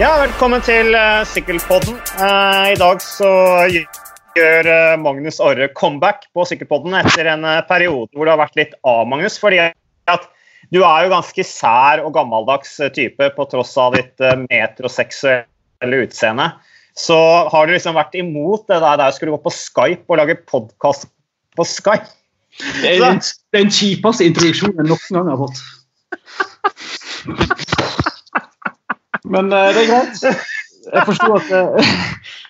Ja, velkommen til uh, Sykkelpodden. Uh, I dag så gjør uh, Magnus Orre comeback på Sykkelpodden etter en periode hvor det har vært litt av, Magnus. fordi at du er jo ganske sær og gammeldags type på tross av ditt metroseksuelle utseende. Så har du liksom vært imot det der der skulle gå på Skype og lage podkast på Skype? Det er den, den kjipeste introduksjonen jeg noen gang har fått. Men uh, det er greit. Jeg forstår, at, uh,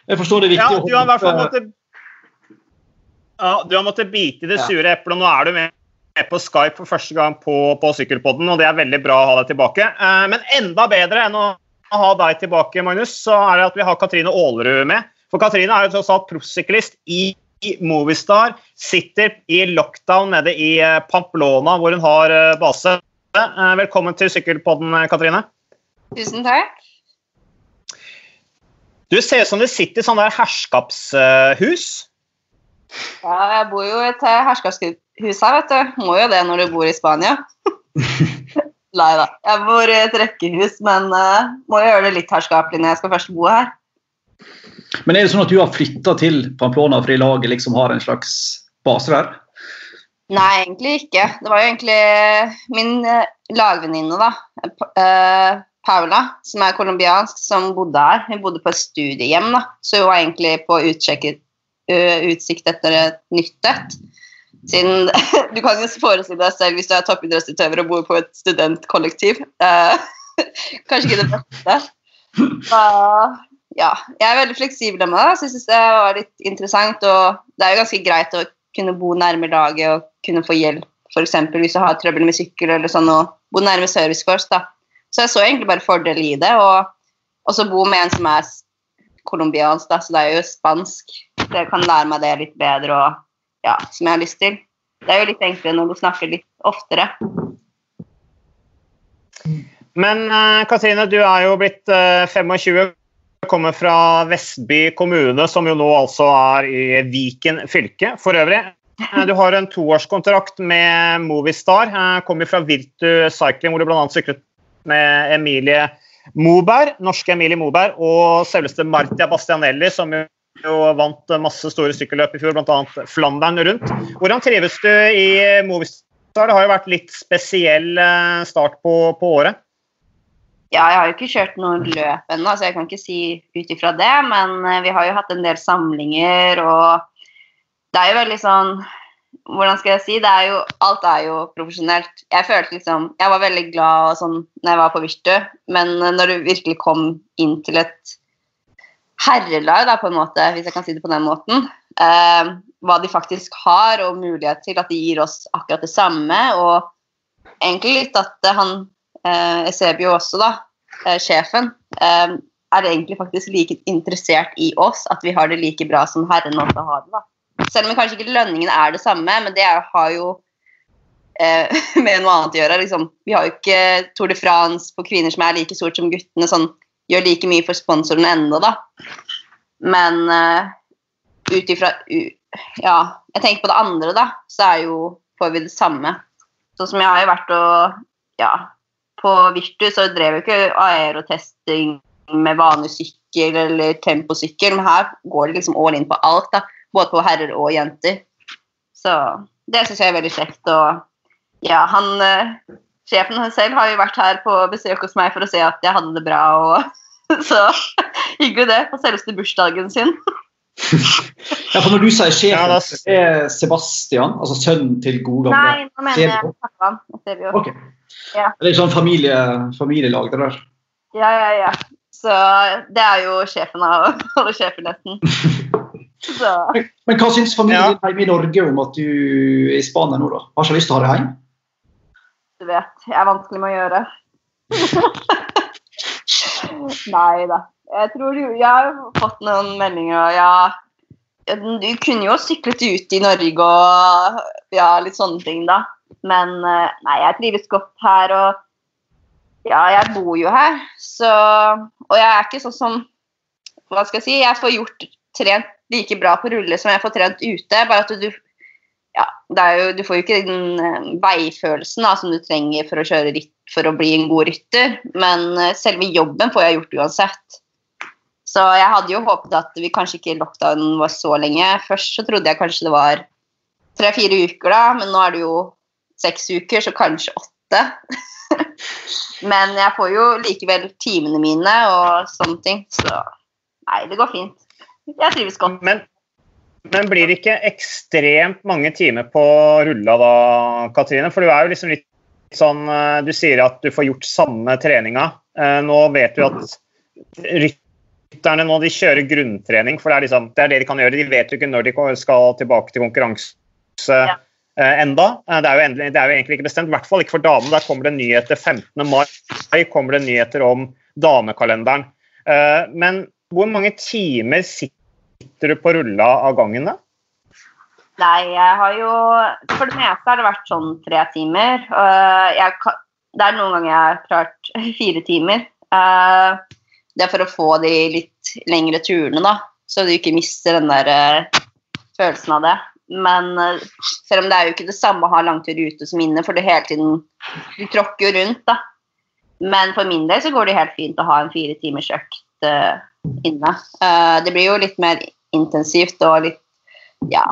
jeg forstår det er viktig ja, du har i hvert fall måttet, ja, du har måttet bite i det sure eplet. Nå er du med på Skype for første gang på, på Sykkelpodden, og det er veldig bra å ha deg tilbake. Uh, men enda bedre enn å ha deg tilbake, Magnus, så er det at vi har Katrine Aalerud med. For Katrine er jo tross alt proffsyklist i Movistar. Sitter i lockdown nede i Pamplona, hvor hun har base. Velkommen til Sykkelpodden, Katrine. Tusen takk. Du ser ut som du sitter i sånn der herskapshus. Ja, jeg bor jo i et herskapshus her, vet du. Må jo det når du bor i Spania. Nei da. Jeg bor i et rekkehus, men uh, må jo gjøre det litt herskapelig når jeg skal først bo her. Men er det sånn at du har flytta til Pamplona fordi laget liksom har en slags base der? Nei, egentlig ikke. Det var jo egentlig min uh, lagvenninne, da. Uh, Paula, som er colombiansk, som bodde her. Hun bodde på et studiehjem, da. så hun var egentlig på utsikt etter et nytt et. Siden Du kan jo forestille deg selv hvis du er toppidrettsutøver og bor på et studentkollektiv. Eh, kanskje ikke det beste. Uh, ja, jeg er veldig fleksibel med det. Så jeg syns det var litt interessant. Og det er jo ganske greit å kunne bo nærme laget og kunne få hjelp, f.eks. hvis du har trøbbel med sykkel eller sånn, og bo nærme Service course. da så jeg så egentlig bare fordel i det. Og så bo med en som er colombiansk, da, så det er jo spansk. Så jeg kan lære meg det litt bedre og ja, som jeg har lyst til. Det er jo litt enklere når du snakker litt oftere. Men uh, Katrine, du er jo blitt uh, 25, kommer fra Vestby kommune, som jo nå altså er i Viken fylke for øvrig. Uh, du har en toårskontrakt med Movistar. Kommer fra Virtu Cycling, hvor du bl.a. syklet med Emilie Moberg, norske Emilie Moberg og selveste Martia Bastianelli, som jo vant masse store sykkelløp i fjor, bl.a. Flandern rundt. Hvordan trives du i Movistar? Det har jo vært litt spesiell eh, start på, på året. Ja, jeg har jo ikke kjørt noen løp ennå, så jeg kan ikke si ut ifra det. Men eh, vi har jo hatt en del samlinger, og det er jo veldig sånn hvordan skal jeg si det er jo, Alt er jo profesjonelt. Jeg følte liksom, jeg var veldig glad sånn når jeg var på Virtu, men når du virkelig kom inn til et herrelag, da, på en måte, hvis jeg kan si det på den måten, eh, hva de faktisk har og mulighet til, at de gir oss akkurat det samme, og egentlig litt at han eh, Esebio også, da, eh, sjefen, eh, er egentlig faktisk like interessert i oss, at vi har det like bra som herrene også har det. da. Selv om kanskje ikke lønningen er det samme, men det har jo eh, med noe annet å gjøre. Liksom. Vi har jo ikke Tour de France på kvinner som er like stort som guttene, sånn, gjør like mye for sponsorene ennå, da. Men eh, ut ifra Ja, jeg tenker på det andre, da, så er jo får vi det samme. Sånn som jeg har jo vært og Ja, på Virtu så drev jo ikke aerotesting med vanlig sykkel eller temposykkel, men her går det liksom all in på alt. da både på herrer og jenter. Så det syns jeg er veldig kjekt. Og ja, han eh, Sjefen selv har jo vært her på besøk hos meg for å se at jeg hadde det bra. Og, så hyggelig det, på selveste bursdagen sin. ja, for Når du sier sjefen, ja, det er Sebastian, altså sønnen til gode gamle Nei, nå mener jeg pappaen. Okay. Ja. Det er sånn familie, familielag, det der? Ja, ja, ja. Så det er jo sjefen av alle sjefer, nesten. Men, men, hva syns familien ja. hjemme i Norge om at du er i Spania nå, da? Har ikke lyst til å ha deg hjem? Du vet, jeg er vanskelig med å gjøre. Nei da. Jeg tror du, jeg har fått noen meldinger, og ja Du kunne jo syklet ut i Norge og ja, litt sånne ting, da. Men eh, nei, jeg trives godt her, og ja, jeg bor jo her, så Og jeg er ikke sånn som Hva skal jeg si? Jeg får gjort trent like bra på rulle som jeg får trent ute. Bare at du ja, jo, Du får jo ikke den eh, veifølelsen da, som du trenger for å kjøre ritt for å bli en god rytter, men eh, selve jobben får jeg gjort uansett. Så jeg hadde jo håpet at vi kanskje ikke lockdown var så lenge. Først så trodde jeg kanskje det var tre-fire uker, da, men nå er det jo seks uker, så kanskje åtte. men jeg får jo likevel timene mine og sånne ting, så nei, det går fint. Jeg trives godt. Men men blir det ikke ekstremt mange timer på rulla da, Katrine? For du er jo liksom litt sånn eh, Du sier at du får gjort samme treninga. Eh, nå vet du at rytterne nå de kjører grunntrening, for det er, liksom, det er det de kan gjøre. De vet jo ikke når de skal tilbake til konkurranse ja. Eh, enda. Det er, endelig, det er, jo egentlig ikke bestemt, i hvert fall ikke for damene. Der kommer det nyheter 15. mai kommer det nyheter om damekalenderen. Men hvor mange timer sitter du på rulla av gangen, da? Nei, jeg har jo For det meste har det vært sånn tre timer. Jeg, det er noen ganger jeg har klart fire timer. Eh, det er for å få de litt lengre turene, da. Så du ikke mister den der eh, følelsen av det. Men eh, selv om det er jo ikke det samme å ha langtur ute som inne, for det hele tiden Du tråkker jo rundt, da. Men for min del så går det helt fint å ha en fire timers økt inne. Uh, det blir jo litt mer intensivt og litt ja,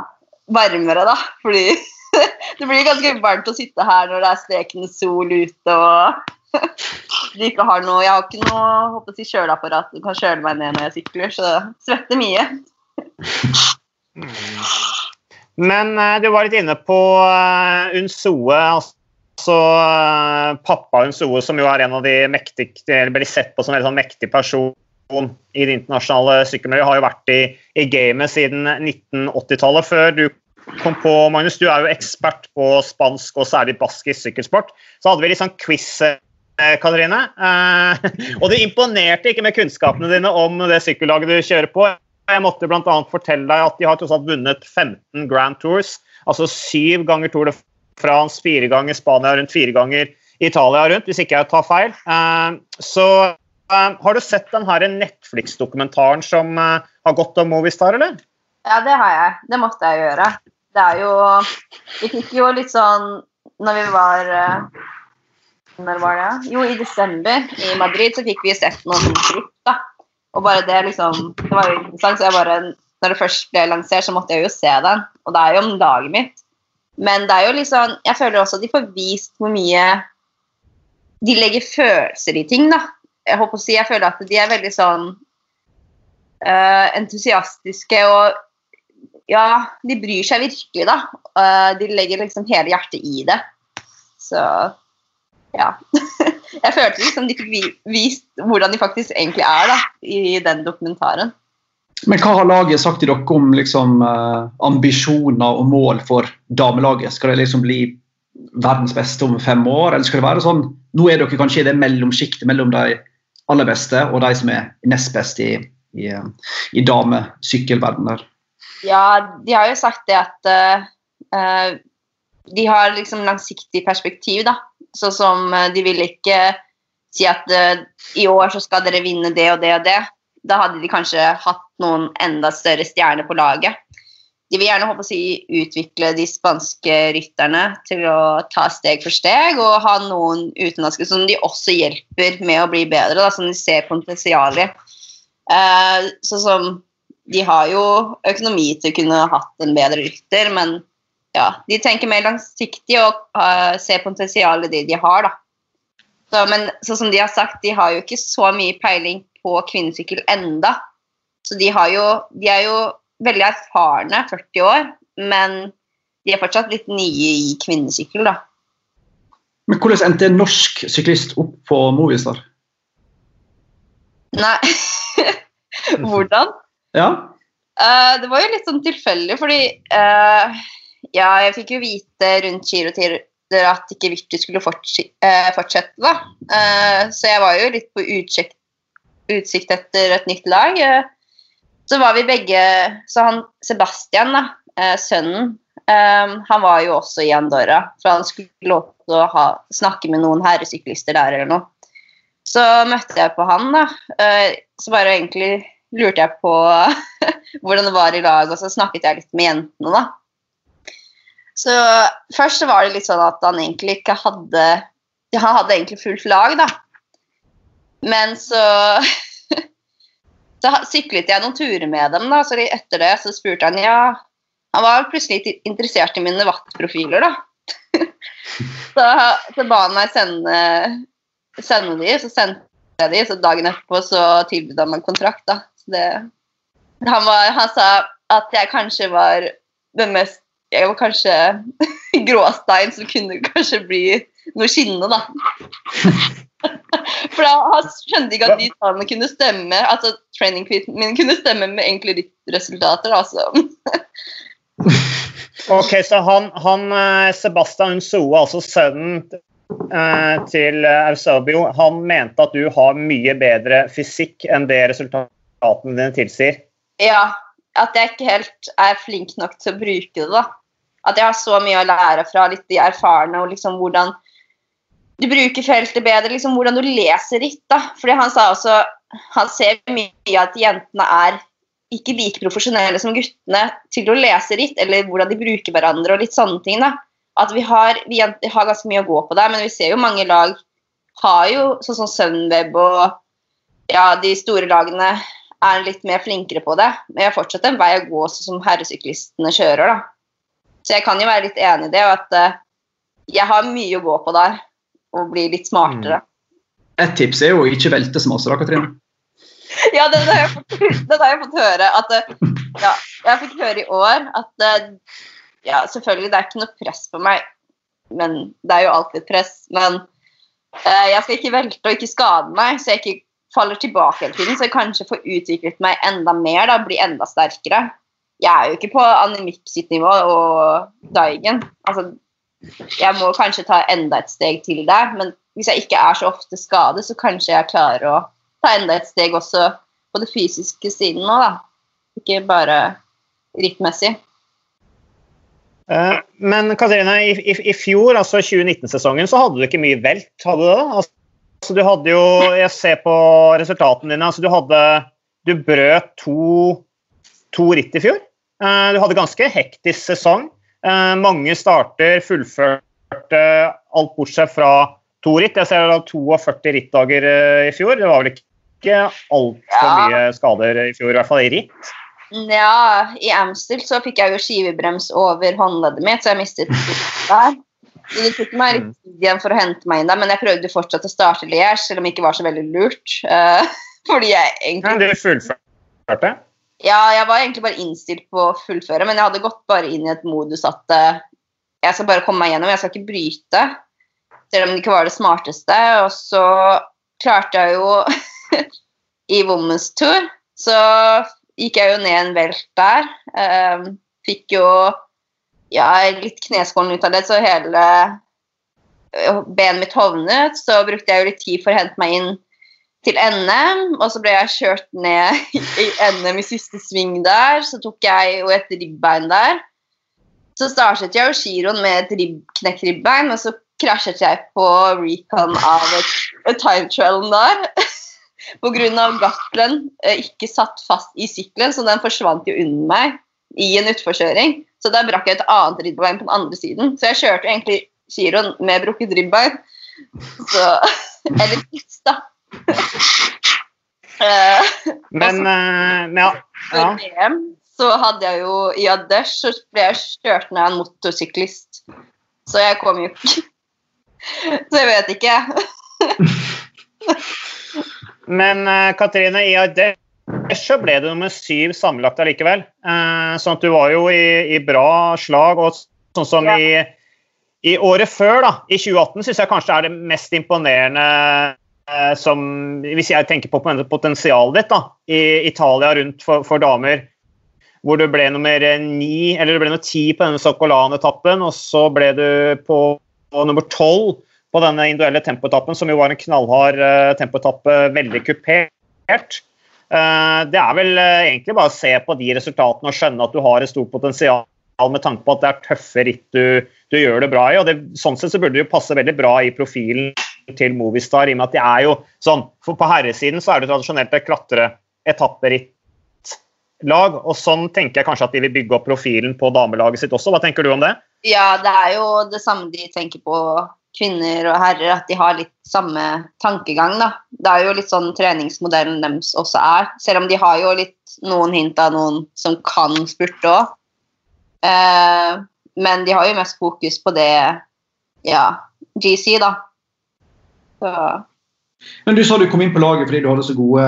varmere, da. Fordi det blir ganske varmt å sitte her når det er stekende sol ute og du ikke har noe Jeg har ikke noe håper si, kjøleapparat du kan kjøle meg ned når jeg sykler, så svetter mye. Men uh, du var litt inne på Unsoe, altså pappa Unsoe, som jo er en av de mektige, eller blir sett på som en sånn mektig person i det internasjonale sykkelmiljøet har jo vært i, i gamet siden 1980-tallet. Før du kom på, Magnus, du er jo ekspert på spansk og særlig baskisk sykkelsport. Så hadde vi litt sånn quiz, eh, Katrine. Eh, og du imponerte ikke med kunnskapene dine om det sykkellaget du kjører på. Jeg måtte bl.a. fortelle deg at de har tross alt vunnet 15 Grand Tours. Altså syv ganger Tour de France, fire ganger Spania rundt, fire ganger Italia rundt, hvis ikke jeg tar feil. Eh, så har du sett den Netflix-dokumentaren som uh, har gått om Movistar, eller? Ja, det har jeg. Det måtte jeg gjøre. Det er jo Vi fikk jo litt sånn Når vi var uh, Når var det? Jo, i desember i Madrid så fikk vi sett noen klipp, da. Og bare det liksom Det var jo interessant, så jeg bare Når det først ble lansert, så måtte jeg jo se den. Og det er jo om dagen mitt. Men det er jo liksom Jeg føler også at de får vist hvor mye de legger følelser i ting, da jeg håper å si, jeg føler at de er veldig sånn uh, entusiastiske og Ja, de bryr seg virkelig, da. Uh, de legger liksom hele hjertet i det. Så ja. jeg følte liksom de fikk vist hvordan de faktisk egentlig er da, i den dokumentaren. Men hva har laget sagt til dere om liksom, uh, ambisjoner og mål for damelaget? Skal det liksom bli verdens beste om fem år, eller skal det være sånn Nå er dere kanskje i det mellomsjiktet mellom de aller beste, og de som er nest best i, i, i damesykkelverdenen. Ja, de har jo sagt det at uh, de har liksom langsiktig perspektiv, da. Sånn som uh, de vil ikke si at uh, i år så skal dere vinne det og det og det. Da hadde de kanskje hatt noen enda større stjerner på laget de vil gjerne håpe å si, utvikle de spanske rytterne til å ta steg for steg, og ha noen utenlandske som de også hjelper med å bli bedre, da, som de ser potensial i. Eh, sånn som De har jo økonomi til å kunne ha hatt en bedre rytter, men ja, de tenker mer langsiktig og uh, ser potensial i det de har. da. Så, men sånn som de har sagt, de har jo ikke så mye peiling på kvinnesykkel enda. Så de, jo, de er jo veldig erfarne, 40 år, men de er fortsatt litt nye i kvinnesykkel, da. Men hvordan endte en norsk syklist opp på Movistar? Nei Hvordan? Ja. Uh, det var jo litt sånn tilfeldig, fordi uh, Ja, jeg fikk jo vite rundt kilotider at ikke Virtu skulle fortsette, uh, fortsette da. så jeg var jo litt på utsikt, utsikt etter et nytt lag. Så var vi begge Så han Sebastian, da, eh, sønnen, eh, han var jo også i Andorra. For han skulle lov til å ha, snakke med noen herresyklister der eller noe. Så møtte jeg på han, da. Eh, så bare egentlig lurte jeg på hvordan det var i lag, og så snakket jeg litt med jentene, da. Så først så var det litt sånn at han egentlig ikke hadde Han hadde egentlig fullt lag, da. Men så Så syklet jeg noen turer med dem, da, så etter det så spurte han ja Han var plutselig interessert i mine wattprofiler, da. så, så ba han meg sende, sende de, så sendte jeg de, så dagen etterpå så tilbød han meg kontrakt, da. Det, han, var, han sa at jeg kanskje var den mest Jeg var kanskje gråstein som kunne kanskje bli noe skinnende, da. For da, skjønte ikke at de tallene kunne stemme. Altså training min kunne stemme med litt resultater, altså. ok, så han, han eh, Sebastian Unsoe, altså sønnen eh, til Eusebio, han mente at du har mye bedre fysikk enn det resultatene dine tilsier? Ja, at jeg ikke helt er flink nok til å bruke det, da. At jeg har så mye å lære fra litt de erfarne, og liksom hvordan du bruker feltet bedre, liksom hvordan du leser ritt. da. Fordi han sa også han ser mye at jentene er ikke like profesjonelle som guttene til å lese ritt, eller hvordan de bruker hverandre og litt sånne ting. da. At vi har, vi har ganske mye å gå på der, men vi ser jo mange lag har jo sånn som Sunweb og ja, de store lagene er litt mer flinkere på det. Men jeg har fortsatt en vei å gå sånn som herresyklistene kjører, da. Så jeg kan jo være litt enig i det, og at uh, jeg har mye å gå på der og bli litt smartere. Mm. Et tips er jo å ikke velte så masse, da, Katrine. ja, det, har jeg fått, det har jeg fått høre. At, ja, jeg fikk høre i år at ja, selvfølgelig, det er ikke noe press på meg, men det er jo alltid press. Men uh, jeg skal ikke velte og ikke skade meg, så jeg ikke faller tilbake hele tiden. Så jeg kanskje får utviklet meg enda mer, da, bli enda sterkere. Jeg er jo ikke på Anemik sitt nivå og Daigen. Altså, jeg må kanskje ta enda et steg til der. Men hvis jeg ikke er så ofte skadet, så kanskje jeg klarer å ta enda et steg også på det fysiske siden nå, da. Ikke bare rittmessig. Eh, men Katrine, i, i, i fjor, altså 2019-sesongen, så hadde du ikke mye velt, hadde du det? Altså, du hadde jo Jeg ser på resultatene dine. altså Du hadde Du brøt to, to ritt i fjor. Eh, du hadde ganske hektisk sesong. Eh, mange starter fullførte alt bortsett fra to ritt. Jeg ser det var 42 rittdager eh, i fjor. Det var vel ikke altfor ja. mye skader i fjor, i hvert fall i ritt? Ja, i Amstel så fikk jeg jo skivebrems over håndleddet mitt, så jeg mistet der. Det tok meg litt mm. tid igjen for å hente meg inn der, men jeg prøvde fortsatt å starte Liège, selv om det ikke var så veldig lurt. Uh, fordi jeg egentlig Men du fullførte? Ja, jeg var egentlig bare innstilt på å fullføre, men jeg hadde gått bare inn i et modus at uh, jeg skal bare komme meg gjennom, jeg skal ikke bryte. Selv om det ikke var det smarteste. Og så klarte jeg jo I Women's Tour så gikk jeg jo ned en velt der. Um, fikk jo ja, litt kneskålen ut av det, så hele benet mitt hovnet. Så brukte jeg jo litt tid for å hente meg inn til NM, og så ble jeg kjørt ned i NM i siste sving der. Så tok jeg jo et ribbein der. Så startet jeg jo giroen med et rib, knekt ribbein, og så krasjet jeg på recon av et, et time trail der. Pga. gaffelen eh, ikke satt fast i sykkelen, så den forsvant jo under meg i en utforkjøring. Så der brakk jeg et annet ribbein på den andre siden. Så jeg kjørte egentlig giroen med brukket ribbein. Så Eller tips, da. Eh, men, uh, ja. ja. VM så hadde jeg jo i Adesh så ble jeg kjørt ned av en motorsyklist. Så jeg kom jo ikke Så jeg vet ikke. men uh, Katrine, i Adesh så ble du nummer syv sammenlagt allikevel. Uh, sånn at du var jo i, i bra slag. og sånn som ja. i, i året før, da, i 2018, syns jeg kanskje er det mest imponerende som Hvis jeg tenker på potensialet ditt da, i Italia rundt for, for damer, hvor du ble nummer ni, eller du ble nummer ti på denne Socolan-etappen, og så ble du på, på nummer tolv på denne individuelle tempoetappen, som jo var en knallhard uh, tempoetappe, veldig kupert. Uh, det er vel uh, egentlig bare å se på de resultatene og skjønne at du har et stort potensial med tanke på at det er tøffe ritt du, du gjør det bra i. og det, Sånn sett så burde det jo passe veldig bra i profilen til Movistar, i og med at de er jo sånn for På herresiden så er det tradisjonelt et klatre-etapperitt lag. Og sånn tenker jeg kanskje at de vil bygge opp profilen på damelaget sitt også. Hva tenker du om det? Ja, det er jo det samme de tenker på kvinner og herrer, at de har litt samme tankegang. da. Det er jo litt sånn treningsmodellen deres også er. Selv om de har jo litt noen hint av noen som kan spurte òg. Eh, men de har jo mest fokus på det ja, GC, da. Så. Men du sa du kom inn på laget fordi du hadde så gode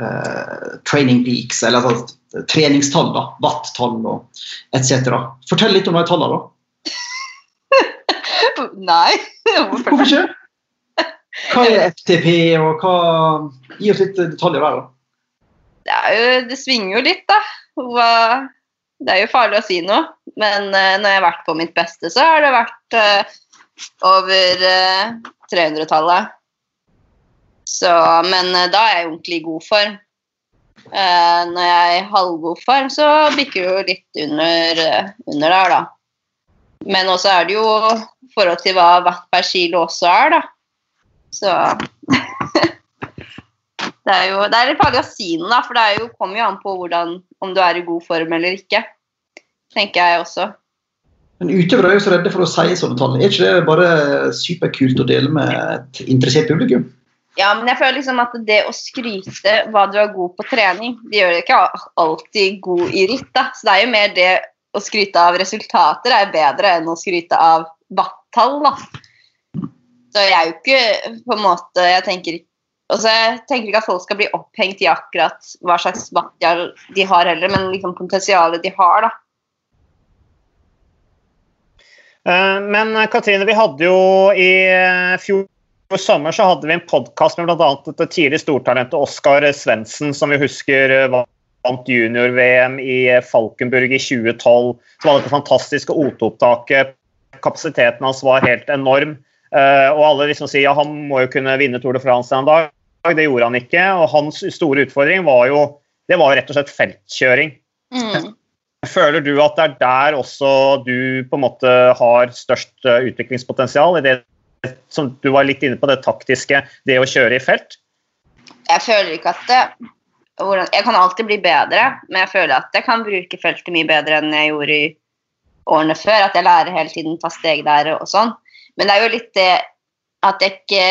uh, training peaks, eller altså, treningstall, da, watt-tall og etc. Fortell litt om de tallene, da. Nei. Hvorfor ikke? Hva er FTP, og hva Gi oss litt detaljer der, da. Det, jo, det svinger jo litt, da. Det er jo farlig å si noe, men uh, når jeg har vært på mitt beste, så har det vært uh, over uh, 300-tallet. Så, men da er jeg i ordentlig god form. når jeg er i halvgod form, så bikker det jo litt under, under der, da. Men også er det jo forhold til hva watt per kilo også er, da. Så Det er jo det er litt farlig å si noe, da, for det jo, kommer jo an på hvordan, om du er i god form eller ikke. Tenker jeg også. Men utøvere er jo så redde for å si sånne tall. Er ikke det bare superkult å dele med et interessert publikum? Ja, men jeg føler liksom at det å skryte hva du er god på trening, det gjør deg ikke alltid god i ritt. da. Så det er jo mer det å skryte av resultater er bedre enn å skryte av watt-tall, da. Så jeg er jo ikke på en måte Jeg tenker, ikke og så jeg tenker ikke at folk skal bli opphengt i akkurat hva slags watt de har heller, men liksom potensialet de har, da. Eh, men Katrine, vi hadde jo i eh, fjor sommer så hadde vi en podkast med bl.a. det tidligere stortalentet Oskar Svendsen, som vi husker vant junior-VM i Falkenburg i 2012. Som var dette fantastiske OT-opptaket. Kapasiteten hans var helt enorm. Og alle liksom sier ja, han må jo kunne vinne Tour de France en dag. Det gjorde han ikke. Og hans store utfordring var jo det var rett og slett feltkjøring. Mm. Føler du at det er der også du på en måte har størst eh, utviklingspotensial? i det som Du var litt inne på det taktiske, det å kjøre i felt? Jeg føler ikke at det Jeg kan alltid bli bedre, men jeg føler at jeg kan bruke feltet mye bedre enn jeg gjorde i årene før. At jeg lærer hele tiden, ta steg der og sånn. Men det er jo litt det at jeg ikke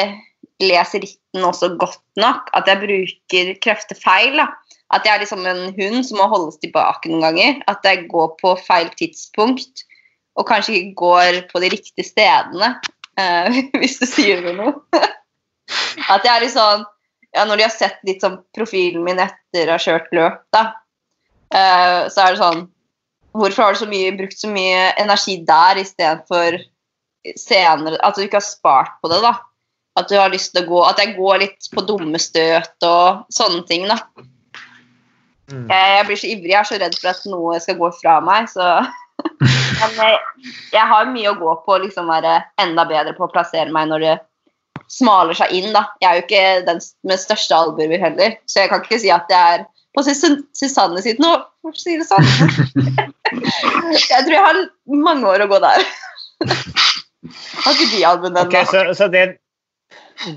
leser ritten også godt nok. At jeg bruker krefter feil. da. At jeg er liksom en hund som må holdes tilbake noen ganger. At jeg går på feil tidspunkt. Og kanskje ikke går på de riktige stedene, uh, hvis du sier noe. at jeg er litt sånn ja, når de har sett litt sånn profilen min etter å ha kjørt løp, da, uh, så er det sånn Hvorfor har du så mye, brukt så mye energi der istedenfor senere At du ikke har spart på det, da. At du har lyst til å gå At jeg går litt på dumme støt og sånne ting, da. Mm. Jeg, jeg, blir så ivrig, jeg er så redd for at noe skal gå fra meg, så Men jeg, jeg har mye å gå på å liksom være enda bedre på å plassere meg når det smaler seg inn. da. Jeg er jo ikke den med største albuer heller, så jeg kan ikke si at jeg er på Susanne sitt nå, for å si det sånn. jeg tror jeg har mange år å gå der. har ikke de albuene ennå. Okay, så, så det,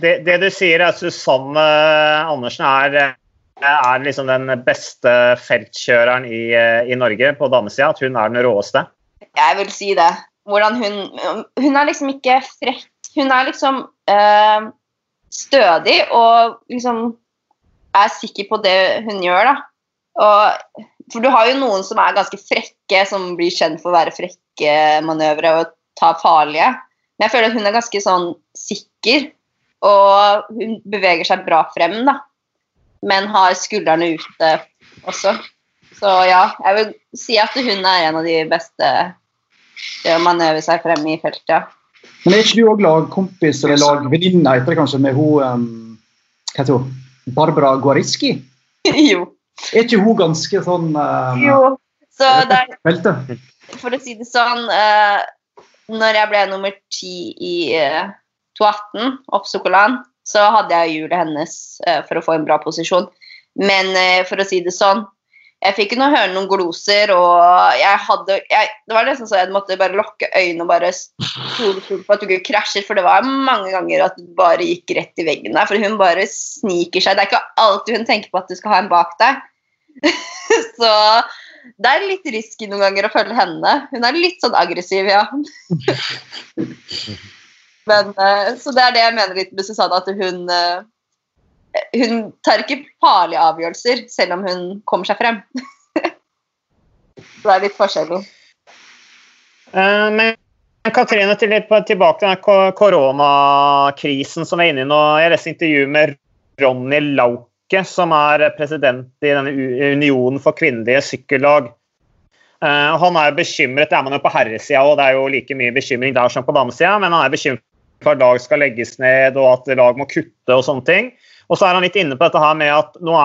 det, det, du sier, er at Susanne Andersen er, er liksom den beste feltkjøreren i, i Norge på damesida? At hun er den råeste? Jeg vil si det. Hun Hun er liksom ikke frekk hun er liksom øh, stødig og liksom er sikker på det hun gjør, da. Og, for du har jo noen som er ganske frekke, som blir kjent for å være frekke manøvre og ta farlige. Men jeg føler at hun er ganske sånn sikker, og hun beveger seg bra frem, da. Men har skuldrene ute også. Så ja, jeg vil si at hun er en av de beste til å manøvrere seg frem i feltet. Ja. Men er ikke du òg lagkompis eller lagvenninne etter kanskje, med hun hva heter hun? Barbara Guariski? jo. Er ikke hun ganske sånn uh, Jo. Så der, for å si det sånn uh, Når jeg ble nummer ti i uh, 2018, oppsokolan, så hadde jeg hjulet hennes eh, for å få en bra posisjon. Men eh, for å si det sånn jeg fikk jo høre noen gloser, og jeg hadde jeg, Det var nesten så jeg måtte bare lukke øynene og bare stole på at du ikke krasjer, for det var mange ganger at du bare gikk rett i veggen der. For hun bare sniker seg. Det er ikke alltid hun tenker på at du skal ha en bak deg. så det er litt risky noen ganger å følge henne. Hun er litt sånn aggressiv, ja. Men, eh, så det er det jeg mener litt med Susanne, at hun eh, Hun tar ikke farlige avgjørelser, selv om hun kommer seg frem. det er litt forskjellig. Uh, men Katrine, tilbake til koronakrisen som vi er inne i nå. Jeg leste intervju med Ronny Lauke, som er president i denne Unionen for kvinnelige sykkellag. Han er bekymret, det er man jo på herresida og det er jo like mye bekymring der som på damesida, men han er bekymret at lag skal legges ned og at lag må kutte og sånne ting. Og så er han litt inne på dette her med at nå,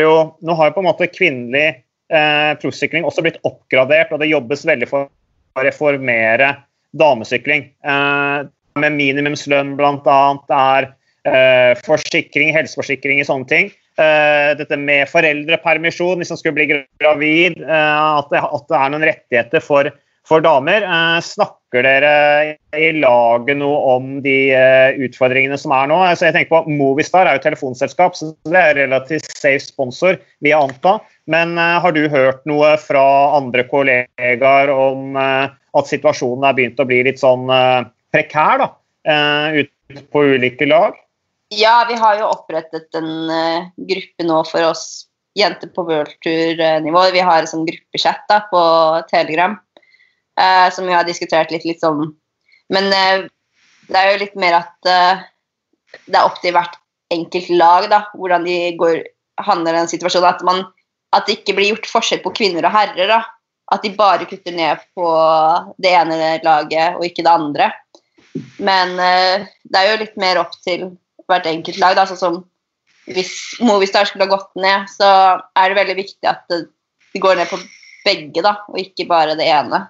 jo, nå har jo på en måte kvinnelig eh, proffsykling også blitt oppgradert, og det jobbes veldig for å reformere damesykling. Eh, med minimumslønn bl.a. Det er eh, forsikring, helseforsikring i sånne ting. Eh, dette med foreldrepermisjon hvis man skulle bli gravid. Eh, at det, at, det, er noen rettigheter for, for damer. Eh, snakker dere i laget noe om de utfordringene som er nå? Altså jeg tenker på Movistar er jo telefonselskap, så det er relativt safe sponsor, vil jeg anta. Men har du hørt noe fra andre kollegaer om at situasjonen er begynt å bli litt sånn prekær da, ute på ulike lag? Ja, vi har jo opprettet en gruppe nå for oss jenter på worldtour-nivå. Vi har en sånn gruppechat på Telegram uh, som vi har diskutert litt, litt sånn Men uh, det er jo litt mer at det er opp til hvert enkelt lag da, hvordan de går, handler den situasjonen. At, man, at det ikke blir gjort forskjell på kvinner og herrer. da. At de bare kutter ned på det ene laget og ikke det andre. Men det er jo litt mer opp til hvert enkelt lag. Da, sånn som hvis Movistar skulle ha gått ned, så er det veldig viktig at det, det går ned på begge, da, og ikke bare det ene.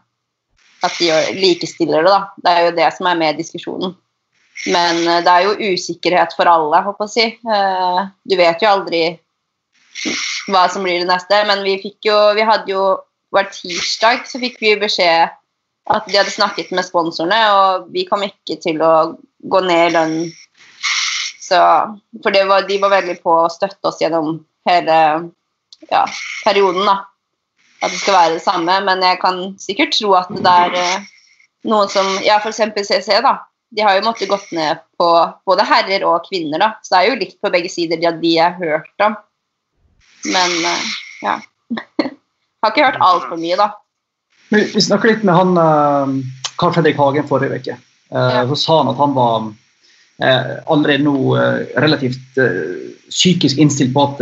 At de likestiller det, da. Det er jo det som er med i diskusjonen. Men uh, det er jo usikkerhet for alle, håper jeg å si. Uh, du vet jo aldri hva som blir det neste. Men vi fikk jo Vi hadde jo Hver tirsdag så fikk vi beskjed at de hadde snakket med sponsorene, og vi kom ikke til å gå ned i lønn så, for var, de var veldig på å støtte oss gjennom hele ja, perioden. da. At det skal være det samme. Men jeg kan sikkert tro at det er eh, noen som Ja, f.eks. CC, da. De har jo måttet gått ned på både herrer og kvinner, da. Så det er jo likt på begge sider, de, de jeg har hørt om. Men eh, ja. har ikke hørt altfor mye, da. Vi snakket litt med han uh, Carl Fredrik Hagen forrige uke. Ja. Så sa han at han var Eh, allerede nå eh, relativt eh, psykisk innstilt på at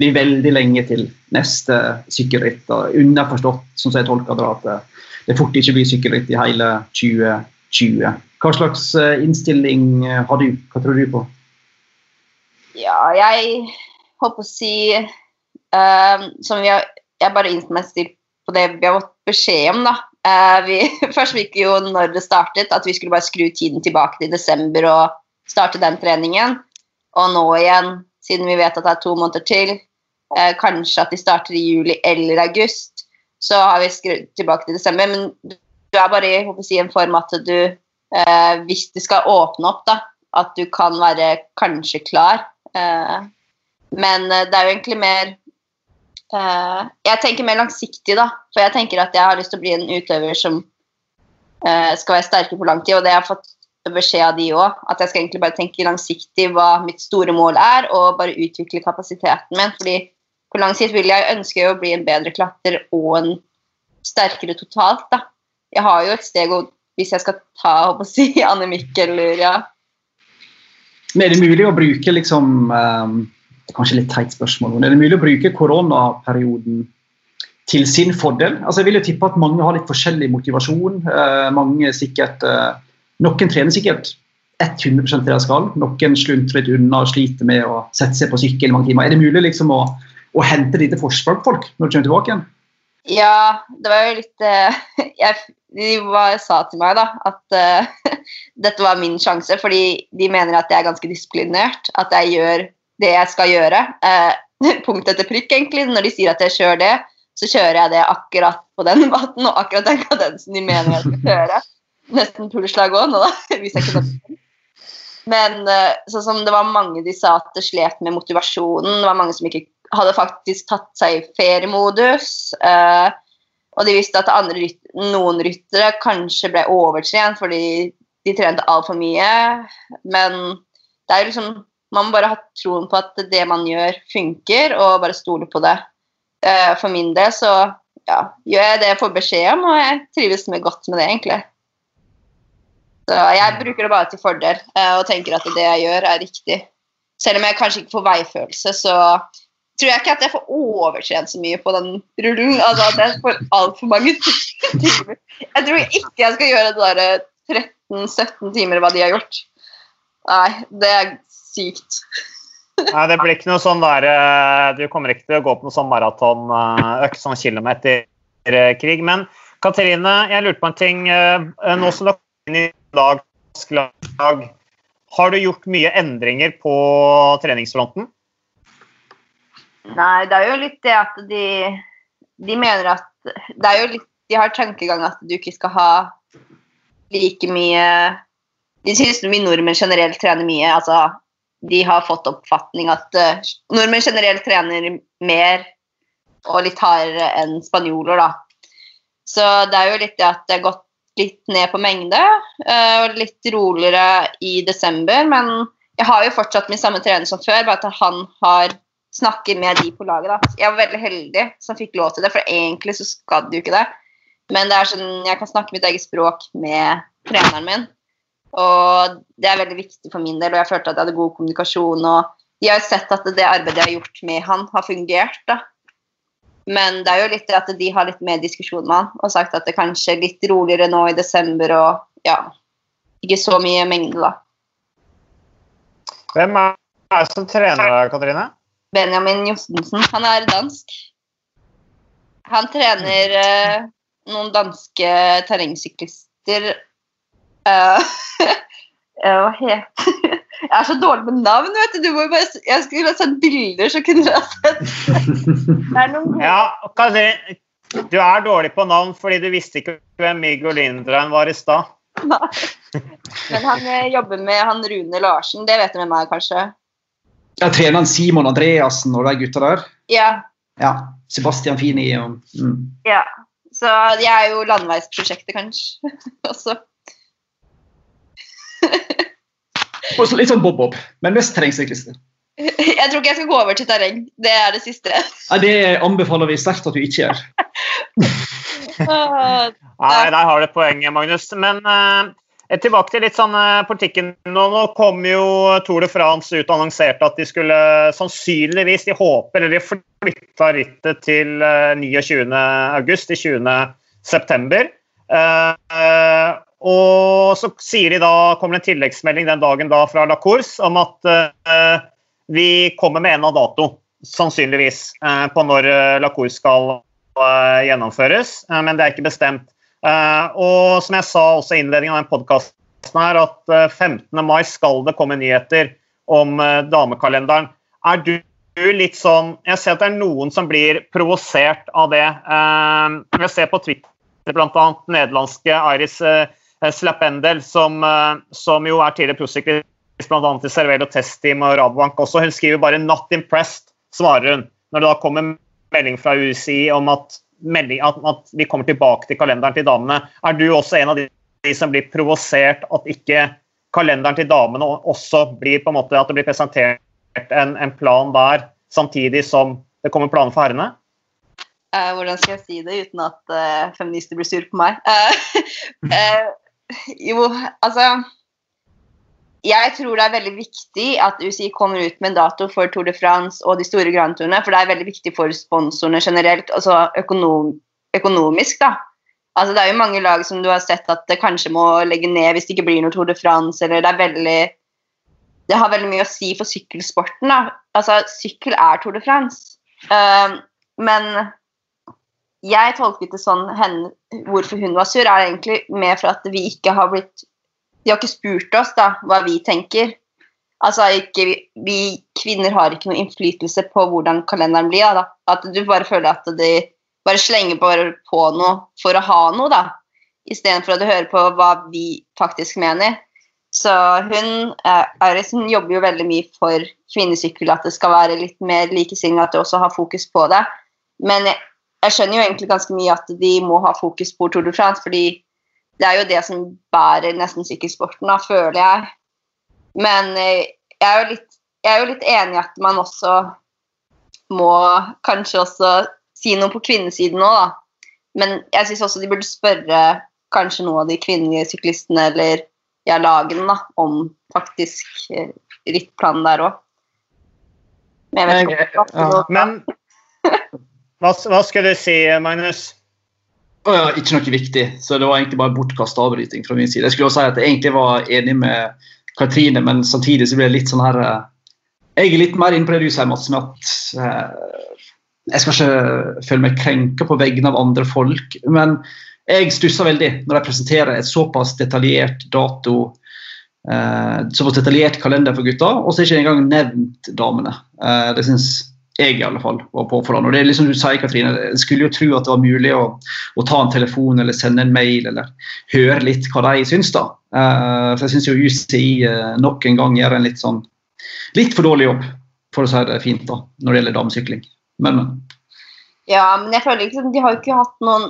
blir veldig lenge til neste sykkelritt. Underforstått, som jeg tolker det, at det fort ikke blir sykkelritt i hele 2020. Hva slags innstilling har du? Hva tror du på? Ja, jeg håper å si uh, som vi har, Jeg bare innstilt på det vi har fått beskjed om, da. Uh, vi, først fikk jo når det startet, at vi skulle bare skru tiden tilbake til desember og starte den treningen. Og nå igjen, siden vi vet at det er to måneder til, Eh, kanskje at de starter i juli eller august, så har vi skrudd tilbake til desember. Men du er bare i si, en form at du, eh, hvis det skal åpne opp, da, at du kan være kanskje klar. men det er jo egentlig mer Uh, jeg tenker mer langsiktig, da. For jeg tenker at jeg har lyst til å bli en utøver som uh, skal være sterke på lang tid. Og det jeg har fått beskjed av de òg. At jeg skal egentlig bare tenke langsiktig hva mitt store mål er, og bare utvikle kapasiteten min. fordi på lang sikt vil jeg ønske å bli en bedre klatrer og en sterkere totalt. da. Jeg har jo et steg å Hvis jeg skal ta å si, Anne Mikkel eller ja. Men er det mulig å bruke liksom um kanskje litt teit spørsmål, men er det mulig å bruke koronaperioden til sin fordel? Altså, jeg vil jo tippe at mange har litt forskjellig motivasjon. Uh, mange sikkert, eh, Noen trener sikkert 100 det de skal. Noen sluntrer litt unna og sliter med å sette seg på sykkel mange timer. Er det mulig liksom å, å hente lite forsprang på folk når du kommer tilbake igjen? Ja, det var jo litt uh, jeg, De var, sa til meg da at uh, dette var min sjanse, fordi de mener at jeg er ganske disiplinert. At jeg gjør det jeg skal gjøre. Uh, punkt etter prikk, egentlig. Når de sier at jeg kjører det, så kjører jeg det akkurat på den vatten og akkurat den kadensen de mener jeg skal kjøre. Nesten puleslag òg nå, da. Hvis jeg kunne Men eh, sånn som det var mange de sa at det slet med motivasjonen. Det var mange som ikke hadde faktisk tatt seg i feriemodus. Uh, og de visste at andre, noen ryttere kanskje ble overtrent fordi de trente altfor mye. Men det er jo liksom Man må bare ha troen på at det man gjør, funker, og bare stole på det. Uh, for min del så ja, gjør jeg det jeg får beskjed om, og jeg trives med godt med det, egentlig. Så jeg bruker det bare til fordel uh, og tenker at det jeg gjør, er riktig. Selv om jeg kanskje ikke får veifølelse, så tror jeg ikke at jeg får overtrent så mye på den rullen. Altså at jeg får altfor mange timer. Jeg tror ikke jeg skal gjøre det der 13-17 timer hva de har gjort. Nei, det er sykt. Nei, det blir ikke noe sånn der eh, Du kommer ikke til å gå på noe sånn maratonøkt, sånn kilometerkrig. Men Katrine, jeg lurte på en ting. Eh, nå som du har kommet inn i lag, har du gjort mye endringer på treningsfronten? Nei, det er jo litt det at de, de mener at Det er jo litt De har tankegang at du ikke skal ha like mye De syns vi nordmenn generelt trener mye. Altså, de har fått oppfatning at uh, nordmenn generelt trener mer og litt hardere enn spanjoler, da. Så det er jo litt det at det har gått litt ned på mengde, uh, og litt roligere i desember. Men jeg har jo fortsatt min samme trener som før, bare at han har snakket med de på laget. da. Jeg var veldig heldig som fikk lov til det, for egentlig så skal du ikke det. Men det er sånn, jeg kan snakke mitt eget språk med treneren min. Og det er veldig viktig for min del, og jeg følte at jeg hadde god kommunikasjon. og De har sett at det arbeidet jeg har gjort med han, har fungert. da. Men det er jo litt at de har litt mer diskusjon med han og sagt at det kanskje er litt roligere nå i desember og ja, ikke så mye mengde, da. Hvem er det som trener, Katrine? Benjamin Jostensen. Han er dansk. Han trener eh, noen danske terrengsyklister uh, Hva heter Jeg er så dårlig med navn, vet du. du må bare, jeg skulle ha sett bilder, så kunne dere ha sett. ja, Katrine, du er dårlig på navn fordi du visste ikke hvem Miguel Lindrein var i stad. Men han eh, jobber med han Rune Larsen, det vet du med meg kanskje? Ja, Treneren Simon Andreassen og de gutta der? Ja. ja. Sebastian Fini og mm. Ja. Så jeg er jo landeveisprosjektet, kanskje, også. litt sånn bob-bob, men mest terrengsyklister. Jeg tror ikke jeg skal gå over til terreng. Det er det siste. Ja, det anbefaler vi sterkt at du ikke gjør. Nei, der har du poenget, Magnus. Men uh, Eh, tilbake til litt sånn eh, politikken. Nå, nå kom jo Tour de France ut og annonserte at de skulle sannsynligvis De håper eller de flytta rittet til 29.8 eh, til 20.9. Uh, og så sier de da, kommer det en tilleggsmelding den dagen da fra La Course om at uh, vi kommer med en av dato, sannsynligvis, uh, på når La Course skal gjennomføres. men det er ikke bestemt. Uh, og som jeg sa også i innledningen av den podkasten her, at uh, eh, 15. mai skal det komme nyheter om uh, damekalenderen. Er du litt sånn Jeg ser at det er noen som blir provosert av det. jeg ser på Twitter bl.a. nederlandske Iris Slapendel, som, som, jo er tidligere prosyklist bl.a. i Cervelo Test-team og Rabobank også. Hun skriver bare 'not impressed', svarer hun. Når det da kommer melding fra UCI om at melding, at, at, vi kommer tilbake til kalenderen til damene. Er du også en av de, de som blir provosert at ikke kalenderen til damene også blir på en måte at det blir presentert en, en plan der, samtidig som det kommer planer for herrene? Uh, hvordan skal jeg si det uten at uh, feminister blir sur på meg? Uh, jo, altså jeg tror det er veldig viktig at UCI kommer ut med en dato for Tour de France og de store grandturene, for det er veldig viktig for sponsorene generelt, altså økonom, økonomisk, da. Altså, det er jo mange lag som du har sett at det kanskje må legge ned hvis det ikke blir noe Tour de France, eller det er veldig Det har veldig mye å si for sykkelsporten, da. Altså, sykkel er Tour de France. Uh, men jeg tolket det sånn henne, hvorfor hun var sur, er egentlig mer for at vi ikke har blitt de har ikke spurt oss da, hva vi tenker. Altså, ikke, vi kvinner har ikke noe innflytelse på hvordan kalenderen blir. Da. At du bare føler at de bare slenger bare på noe for å ha noe, da. Istedenfor at du hører på hva vi faktisk mener. Så hun, Iris, hun jobber jo veldig mye for kvinnesykkel, at det skal være litt mer likestilling, at du også har fokus på det. Men jeg, jeg skjønner jo egentlig ganske mye at de må ha fokus på Tour de France, fordi det er jo det som bærer nesten sykkelsporten, da, føler jeg. Men jeg er, jo litt, jeg er jo litt enig i at man også må kanskje også si noe på kvinnesiden òg, da. Men jeg syns også de burde spørre kanskje noen av de kvinnelige syklistene eller ja, lagene da, om faktisk eh, rittplanen der òg. Men, jeg vet ikke, ja. Men hva, hva skal du si, Magnus? Ja, ikke noe viktig, så det var egentlig bare bortkasta avbryting fra min side. Jeg skulle også si at jeg egentlig var enig med Katrine, men samtidig så ble det litt sånn her eh, Jeg er litt mer inne på det du sier, Mats, med at eh, jeg skal ikke føle meg krenka på vegne av andre folk. Men jeg stusser veldig når de presenterer et såpass detaljert dato eh, såpass detaljert kalender for gutta, og så er ikke engang nevnt damene. Eh, det syns jeg i alle fall var påfallende. Og det er liksom du sier, Katrine, Jeg skulle jo tro at det var mulig å, å, ta en telefon eller sende en mail eller høre litt hva de syns. da. Uh, for jeg syns jo UCI uh, nok en gang gjør en litt sånn litt for dårlig jobb, for å si det fint, da, når det gjelder damesykling. Men, men. Ja, men jeg føler liksom, de har jo ikke hatt noen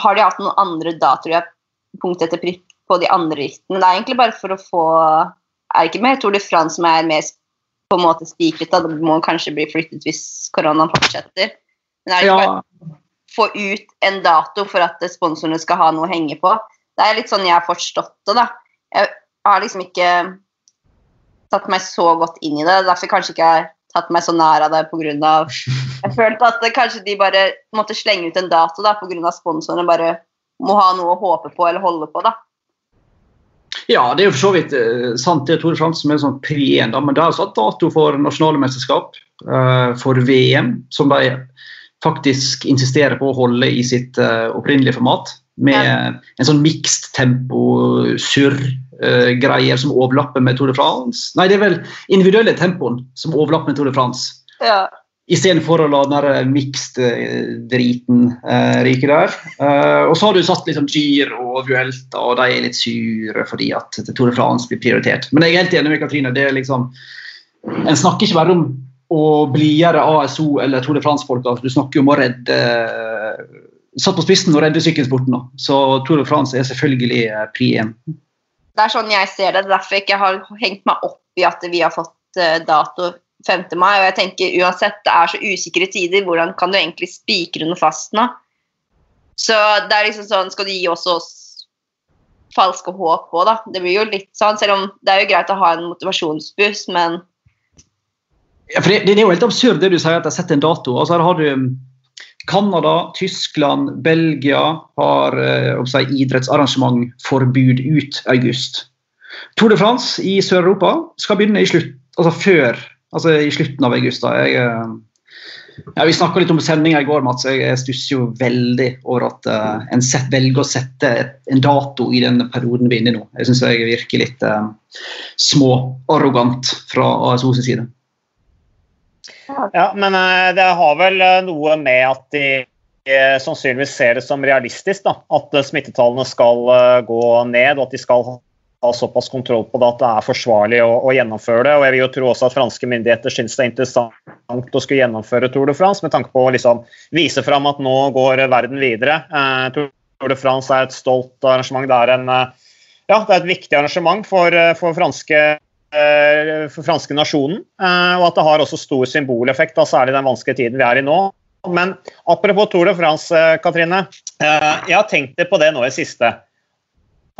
har de hatt noen andre datoer punkt etter prikk på de andre rittene. Det er egentlig bare for å få Er ikke mer Tour de France som er mer på en måte spikret? Da. Det må kanskje bli flyttet hvis koronaen fortsetter. Men er det ikke ja. bare få ut en dato for at sponsorene skal ha noe å henge på? Det er litt sånn jeg har forstått det. da. Jeg har liksom ikke tatt meg så godt inn i det. Derfor kanskje ikke jeg har tatt meg så nær av det pga. Jeg følte at kanskje de bare måtte slenge ut en dato da, pga. sponsorene bare må ha noe å håpe på eller holde på. da. Ja, det er jo for så vidt uh, sant det Tore Fransen er sånn pri 1, men det er satt dato for nasjonale mesterskap, uh, for VM, som de faktisk insisterer på å holde i sitt uh, opprinnelige format. Med ja. en sånn mixed tempo, surr-greier som overlapper med Tour de France. Nei, det er vel individuelle tempoen som overlapper med Tour de France. Ja. Istedenfor å la den mixed-driten eh, ryke der. Eh, og så har du satt liksom Giro og Vuelta, og de er litt sure fordi at Tour de France blir prioritert. Men jeg er helt enig med Katrine. det er liksom, En snakker ikke bare om å blidgjøre ASO eller Tour de France-folka, du snakker om å redde Satt på spissen og redde sykkelsporten. Så Tour de France er selvfølgelig eh, pri 1. Det er sånn jeg ser det. Det er Derfor jeg ikke har hengt meg opp i at vi har fått dato 5. mai. Og jeg tenker uansett, det er så usikre tider, hvordan kan du egentlig spikre noe fast nå? Så det er liksom sånn, skal du gi også oss falske håp òg, da? Det blir jo litt sånn, selv om det er jo greit å ha en motivasjonsbuss, men ja, for det, det, er jo helt absurd det du sier, at jeg setter en dato. altså her har du um, Canada, Tyskland, Belgia har eh, si, idrettsarrangementforbud ut august. Tour de France i Sør-Europa skal begynne i slutt, altså før Altså i slutten av august. da. Jeg, eh, ja, vi snakka litt om sendinga i går, Mats. Jeg, stusser jo veldig over at uh, en set, velger å sette et, en dato i den perioden vi er inne i nå. Jeg syns jeg virker litt uh, småarrogant fra ASO sin side. Ja, men uh, det har vel noe med at de sannsynligvis ser det som realistisk. da, At smittetallene skal gå ned, og at de skal ha såpass kontroll på det at det er forsvarlig å, å, gjennomføre det. Og jeg vil jo tro også at franske myndigheter syns det er interessant å skulle gjennomføre Tour de France, med tanke på å liksom vise fram at nå går verden videre. Eh, Tour de France er et stolt arrangement. Det er, en, eh, ja, det er et viktig arrangement for, eh, for franske eh, for franske nasjonen, og at det har også stor symboleffekt, da, særlig den vanskelige tiden vi er i nå. Men apropos Tour de France, Katrine. Jeg har tenkt på det nå i siste.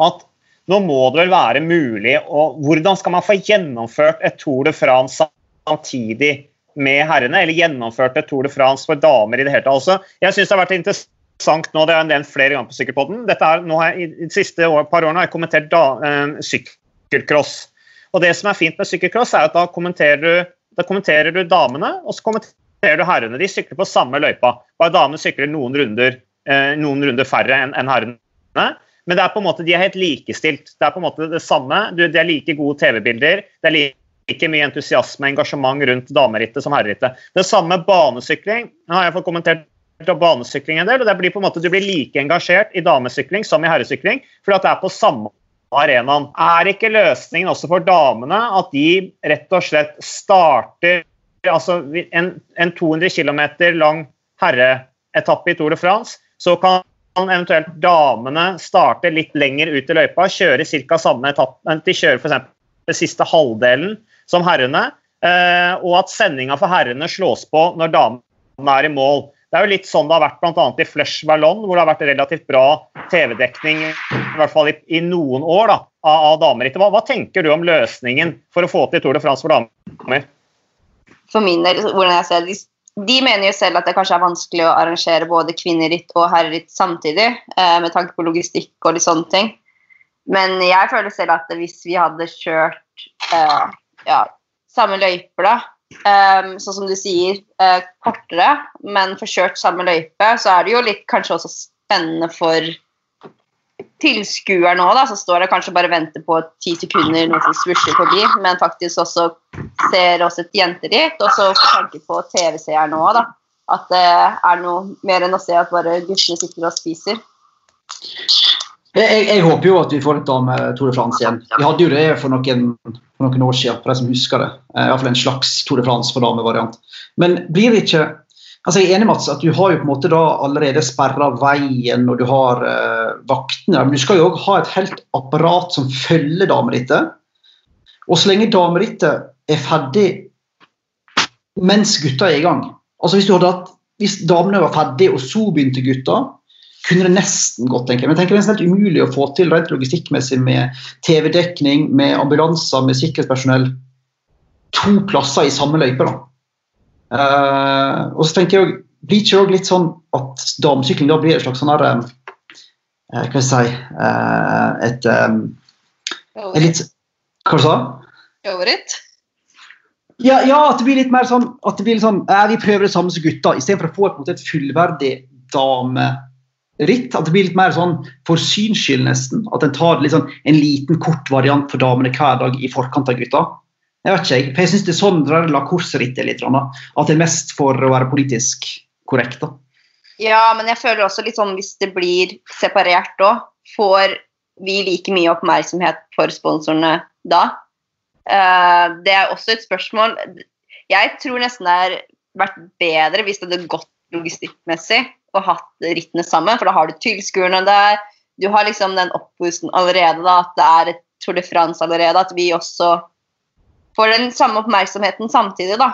At nå må det vel være mulig og Hvordan skal man få gjennomført et Tour de France samtidig med herrene, eller gjennomført et Tour de France for damer i det hele tatt? Altså, jeg syns det har vært interessant nå, det har jeg nevnt flere ganger på Sykkelpodden. Dette er, nå har jeg, I de siste år, par årene har jeg kommentert da, eh, sykkelcross. Og det som er fint med sykkelcross, er at da kommenterer du, da kommenterer du damene, og så kommenterer du herrene. De sykler på samme løypa. Bare damene sykler noen runder, eh, noen runder færre enn en herrene. Men det er på en måte, de er helt likestilt. Det er på en måte det samme. Det er like gode TV-bilder. Det er like mye entusiasme og engasjement rundt damerittet som herrerittet. Det samme banesykling. Nå har jeg fått kommentert banesykling en del, og det blir på en måte, Du blir like engasjert i damesykling som i herresykling, fordi at det er på samme arenaen. Er ikke løsningen også for damene at de rett og slett starter altså en, en 200 km lang herreetappe i Tour de France, så kan eventuelt damene starte litt lenger ut i løypa, kjøre ca. samme etappe De kjører f.eks. den siste halvdelen som herrene, eh, og at sendinga for herrene slås på når damene er i mål. Det er jo litt sånn det har vært bl.a. i Flush Ballon, hvor det har vært relativt bra TV-dekning i hvert fall i, i noen år da, av, av damerittet. Hva, hva, tenker du om løsningen for å få til Tour de France for damer? For min del, hvordan jeg ser det, de mener jo selv at det kanskje er vanskelig å arrangere både kvinneritt og herreritt samtidig, eh, med tanke på logistikk og litt sånne ting. Men jeg føler selv at hvis vi hadde kjørt eh, ja, samme løyper, da, eh, sånn som du sier, eh, kortere, men får kjørt samme løype, så er det jo litt kanskje også spennende for tilskuer nå, da, så står det kanskje bare venter på ti sekunder noen som svusjer forbi, men faktisk også ser oss et jenteritt. Og så får på TV-seeren òg, da. At det er noe mer enn å se at bare guttene sitter og spiser. Jeg, jeg, håper jo at vi får et dame Tour de France igjen. Vi hadde jo det for noen, for noen år siden, for de som husker det. Eh, Iallfall en slags Tour de France for damevariant. Men blir det ikke Altså, jeg er enig Mats, at Du har jo på en måte da allerede sperra veien og du har uh, vaktene. Men du skal jo òg ha et helt apparat som følger damerittet. Og så lenge damerittet er ferdig mens gutta er i gang altså Hvis, hatt, hvis damene var ferdige, og så begynte gutta, kunne det nesten gått. tenker jeg. Men jeg tenker det er helt umulig å få til rent logistikkmessig med TV-dekning, med ambulanser, med sikkerhetspersonell. To plasser i samme løype. da. Uh, og så tenker jeg blir ikke det litt sånn at damesykling da blir et slags sånn her uh, Hva skal jeg si uh, Et um, litt, Hva sa du? Over it? Ja, ja, at det blir litt mer sånn at det blir litt sånn, Vi prøver det samme som gutta, istedenfor å få et, et fullverdig dameritt. At det blir litt mer sånn for syns skyld, nesten. At en tar sånn, en liten, kort variant for damene hver dag i forkant av gutta. Jeg vet ikke, for jeg syns det er sånn la korsrittet litt. At det er mest for å være politisk korrekt. da. Ja, men jeg føler også litt sånn hvis det blir separert òg, får vi like mye oppmerksomhet for sponsorene da? Uh, det er også et spørsmål. Jeg tror nesten det har vært bedre hvis det hadde gått logistikkmessig og hatt rittene sammen, for da har du tilskuerne der. Du har liksom den opppusten allerede, da, at det er et Tour de France allerede. At vi også får den samme oppmerksomheten samtidig, da.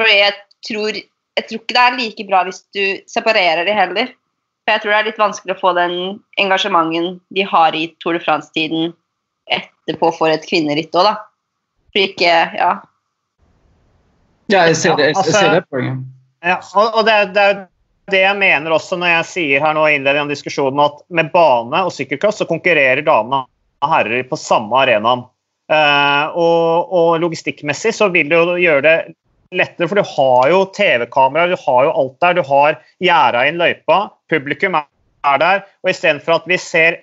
For jeg tror, jeg tror ikke det er like bra hvis du separerer de heller. For jeg tror det er litt vanskelig å få den engasjementen de har i Tour de France-tiden etterpå for et kvinneritt òg, da. For ikke Ja. Ja, jeg ser det, jeg, jeg ser det poenget. Ja, og det, det er det jeg mener også når jeg sier her nå i innledningen av diskusjonen at med bane og sykkelcross så konkurrerer damene og herrer på samme arenaen. Uh, og, og, logistikkmessig så vil det jo gjøre det lettere, for du har jo TV-kamera, du har jo alt der. Du har gjerda inn løypa, publikum er der. Og istedenfor at vi ser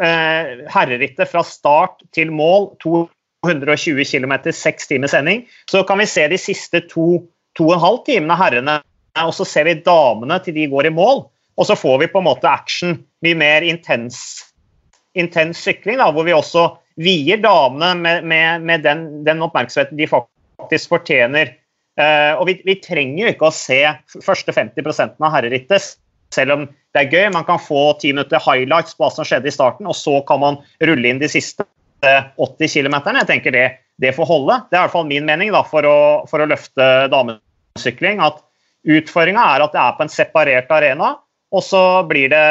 eh, herrerittet fra start til mål, 220 km, seks timers sending, så kan vi se de siste to, to og en halv timene herrene, og så ser vi damene til de går i mål. Og så får vi på en måte action, mye mer intens, intens sykling, da, hvor vi også vier damene med, med, med den, den, oppmerksomheten de faktisk fortjener. Uh, og vi, vi, trenger jo ikke å se første 50 av herrerittet, selv om det er gøy. Man kan få ti minutter highlights på hva som skjedde i starten, og så kan man rulle inn de siste 80 km. Jeg tenker det, det får holde. Det er i hvert fall min mening da, for, å, for å løfte damesykling. at Utfordringa er at det er på en separert arena, og så blir det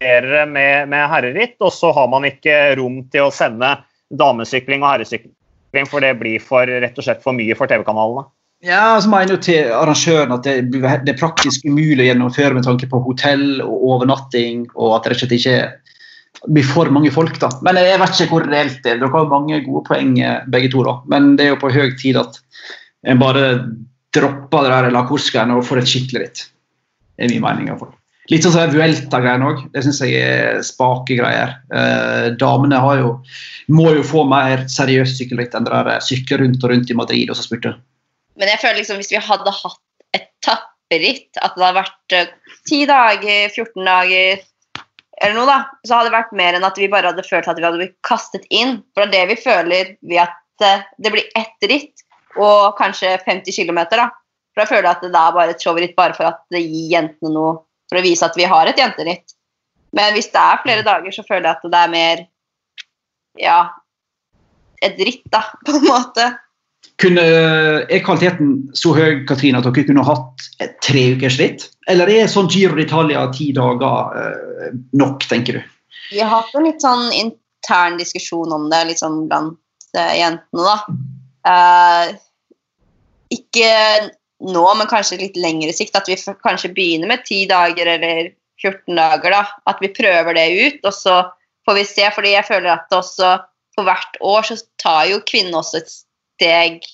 kollidert med, med herreritt, og så har man ikke rom til å sende damesykling og herresykling, for det blir for, rett og slett for mye for TV-kanalene. Ja, så mener jo til arrangøren at det, det, er praktisk umulig å gjennomføre med tanke på hotell og overnatting, og at det rett og slett ikke blir for mange folk. da. Men jeg vet ikke hvor reelt det er. Dere har mange gode poeng eh, begge to, da. Men det er jo på høy tid at en bare dropper det der La Corskaen og får et skikkelig ritt. Det er min mening. av fall. Litt sånn som Vuelta-greiene òg. Det syns jeg er spake greier. Eh, damene jo, må jo få mer seriøst sykkelritt enn det der sykle rundt og rundt i Madrid og så spurte. Men jeg føler liksom hvis vi hadde hatt et tapperitt, at det hadde vært ti 10 dager, 14 dager eller noe, da, så hadde det vært mer enn at vi bare hadde følt at vi hadde blitt kastet inn. For det er det vi føler ved at eh, det blir ett ritt og kanskje 50 km. Da. For da føler jeg at det er bare et showritt bare for at det gir jentene noe for å vise at vi har et jenteritt. Men hvis det er flere dager, så føler jeg at det er mer ja, et dritt, da, på en måte. Kunne, er kvaliteten så høy Katrine, at dere kunne hatt et tre ukers ritt? Eller er sånn Giro d'Italia ti dager eh, nok, tenker du? Vi har hatt en litt sånn intern diskusjon om det liksom blant uh, jentene, da. Eh, ikke nå, men kanskje litt lengre sikt. At vi kanskje begynner med 10 dager eller 14 dager. da, At vi prøver det ut, og så får vi se. fordi jeg føler at også for hvert år så tar jo kvinnen også et steg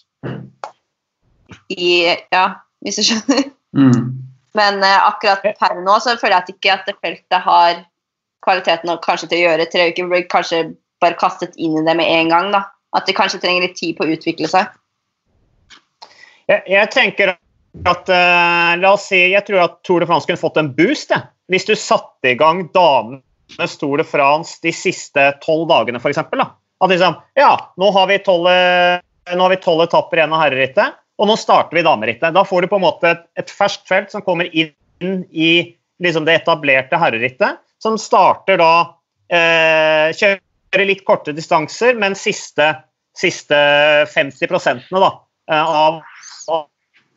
i Ja, hvis du skjønner. Mm. Men eh, akkurat per nå så føler jeg at ikke at det feltet har kvaliteten og kanskje til å gjøre tre uker. Blir kanskje bare kastet inn i det med en gang. da. At det kanskje trenger litt tid på å utvikle seg. Jeg, jeg tenker at uh, La oss si jeg tror at Tour de France kunne fått en boost. Ja. Hvis du satte i gang damenes Tour de France de siste tolv dagene, f.eks. At liksom, ja, nå har vi tolv etapper igjen av herrerittet, og nå starter vi damerittet. Da får du på en måte et, et ferskt felt som kommer inn i liksom, det etablerte herrerittet, som starter da eh, Kjører litt korte distanser, men siste, siste 50 da, eh, av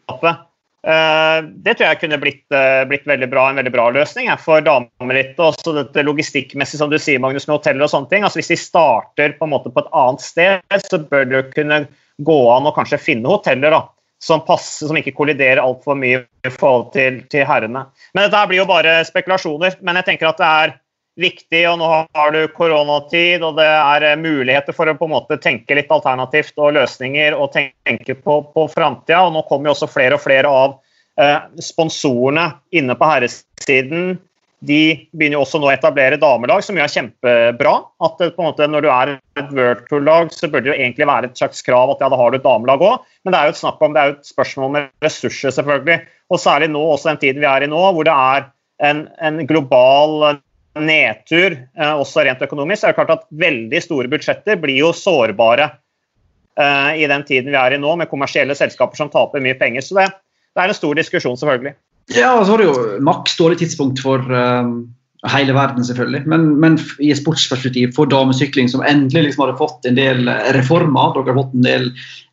oppet. Uh, det tror jeg kunne blitt, uh, blitt veldig bra, en veldig bra løsning for damerittet. Også dette logistikkmessig, som du sier, Magnus, med hoteller og sånne ting. Altså, hvis de starter på, en måte på et annet sted, så bør det kunne gå an å kanskje finne hoteller da, som passer, som ikke kolliderer altfor mye i forhold til, til herrene. Men dette blir jo bare spekulasjoner. Men jeg tenker at det er viktig, og nå har du koronatid, og det er eh, muligheter for å på en måte tenke litt alternativt og løsninger og tenke på, på framtida. Nå kommer jo også flere og flere av eh, sponsorene inne på herresiden. De begynner jo også nå å etablere damelag, som er kjempebra. At det, på en måte, Når du er et World Tour-lag, så burde det jo egentlig være et slags krav at ja, da har du et damelag òg. Men det er jo et snakk om, det er jo et spørsmål med ressurser, selvfølgelig. Og særlig nå, også den tiden vi er i nå, hvor det er en, en global nedtur, eh, også rent økonomisk, er det klart at veldig store budsjetter blir jo sårbare eh, i den tiden vi er i nå, med kommersielle selskaper som taper mye penger. Så det, det er en stor diskusjon, selvfølgelig. Ja, og så var det jo maks dårlig tidspunkt for um, hele verden, selvfølgelig. Men, men, i et sportsperspektiv for damesykling, som endelig liksom hadde fått en del reformer. Dere har fått en del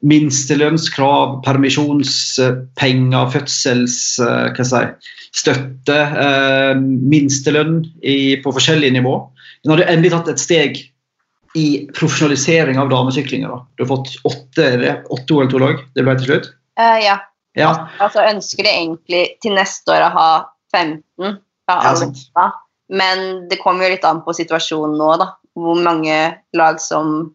minstelønnskrav, permisjonspenger, fødsels... Hva skal jeg si, støtte, eh, minstelønn i, på forskjellige nivå. Den hadde endelig tatt et steg i profesjonalisering av damesyklinger. Da. Du har fått åtte, åtte OL-to-lag, det ble til slutt? Uh, ja. ja. Altså ønsker de egentlig til neste år å ha 15 fra alle ja, Men det kommer jo litt an på situasjonen nå, da. Hvor mange lag som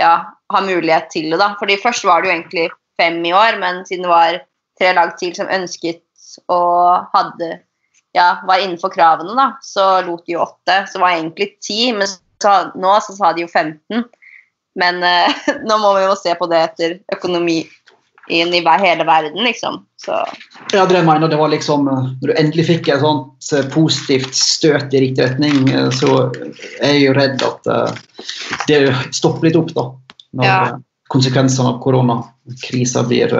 ja, har mulighet til det. da. Fordi Først var det jo egentlig fem i år, men siden det var tre lag til som ønsket og hadde ja, var innenfor kravene, da, så lot de jo åtte. Så var det egentlig ti, men så, nå så sa de jo 15. Men eh, nå må vi jo se på det etter økonomi i hele verden, liksom. Så. Ja, det mener, det var liksom eh, Når du endelig fikk et sånt eh, positivt støt i riktig retning, så er jeg jo redd at det stopper litt opp, da. Når ja. konsekvensene av koronakrisa blir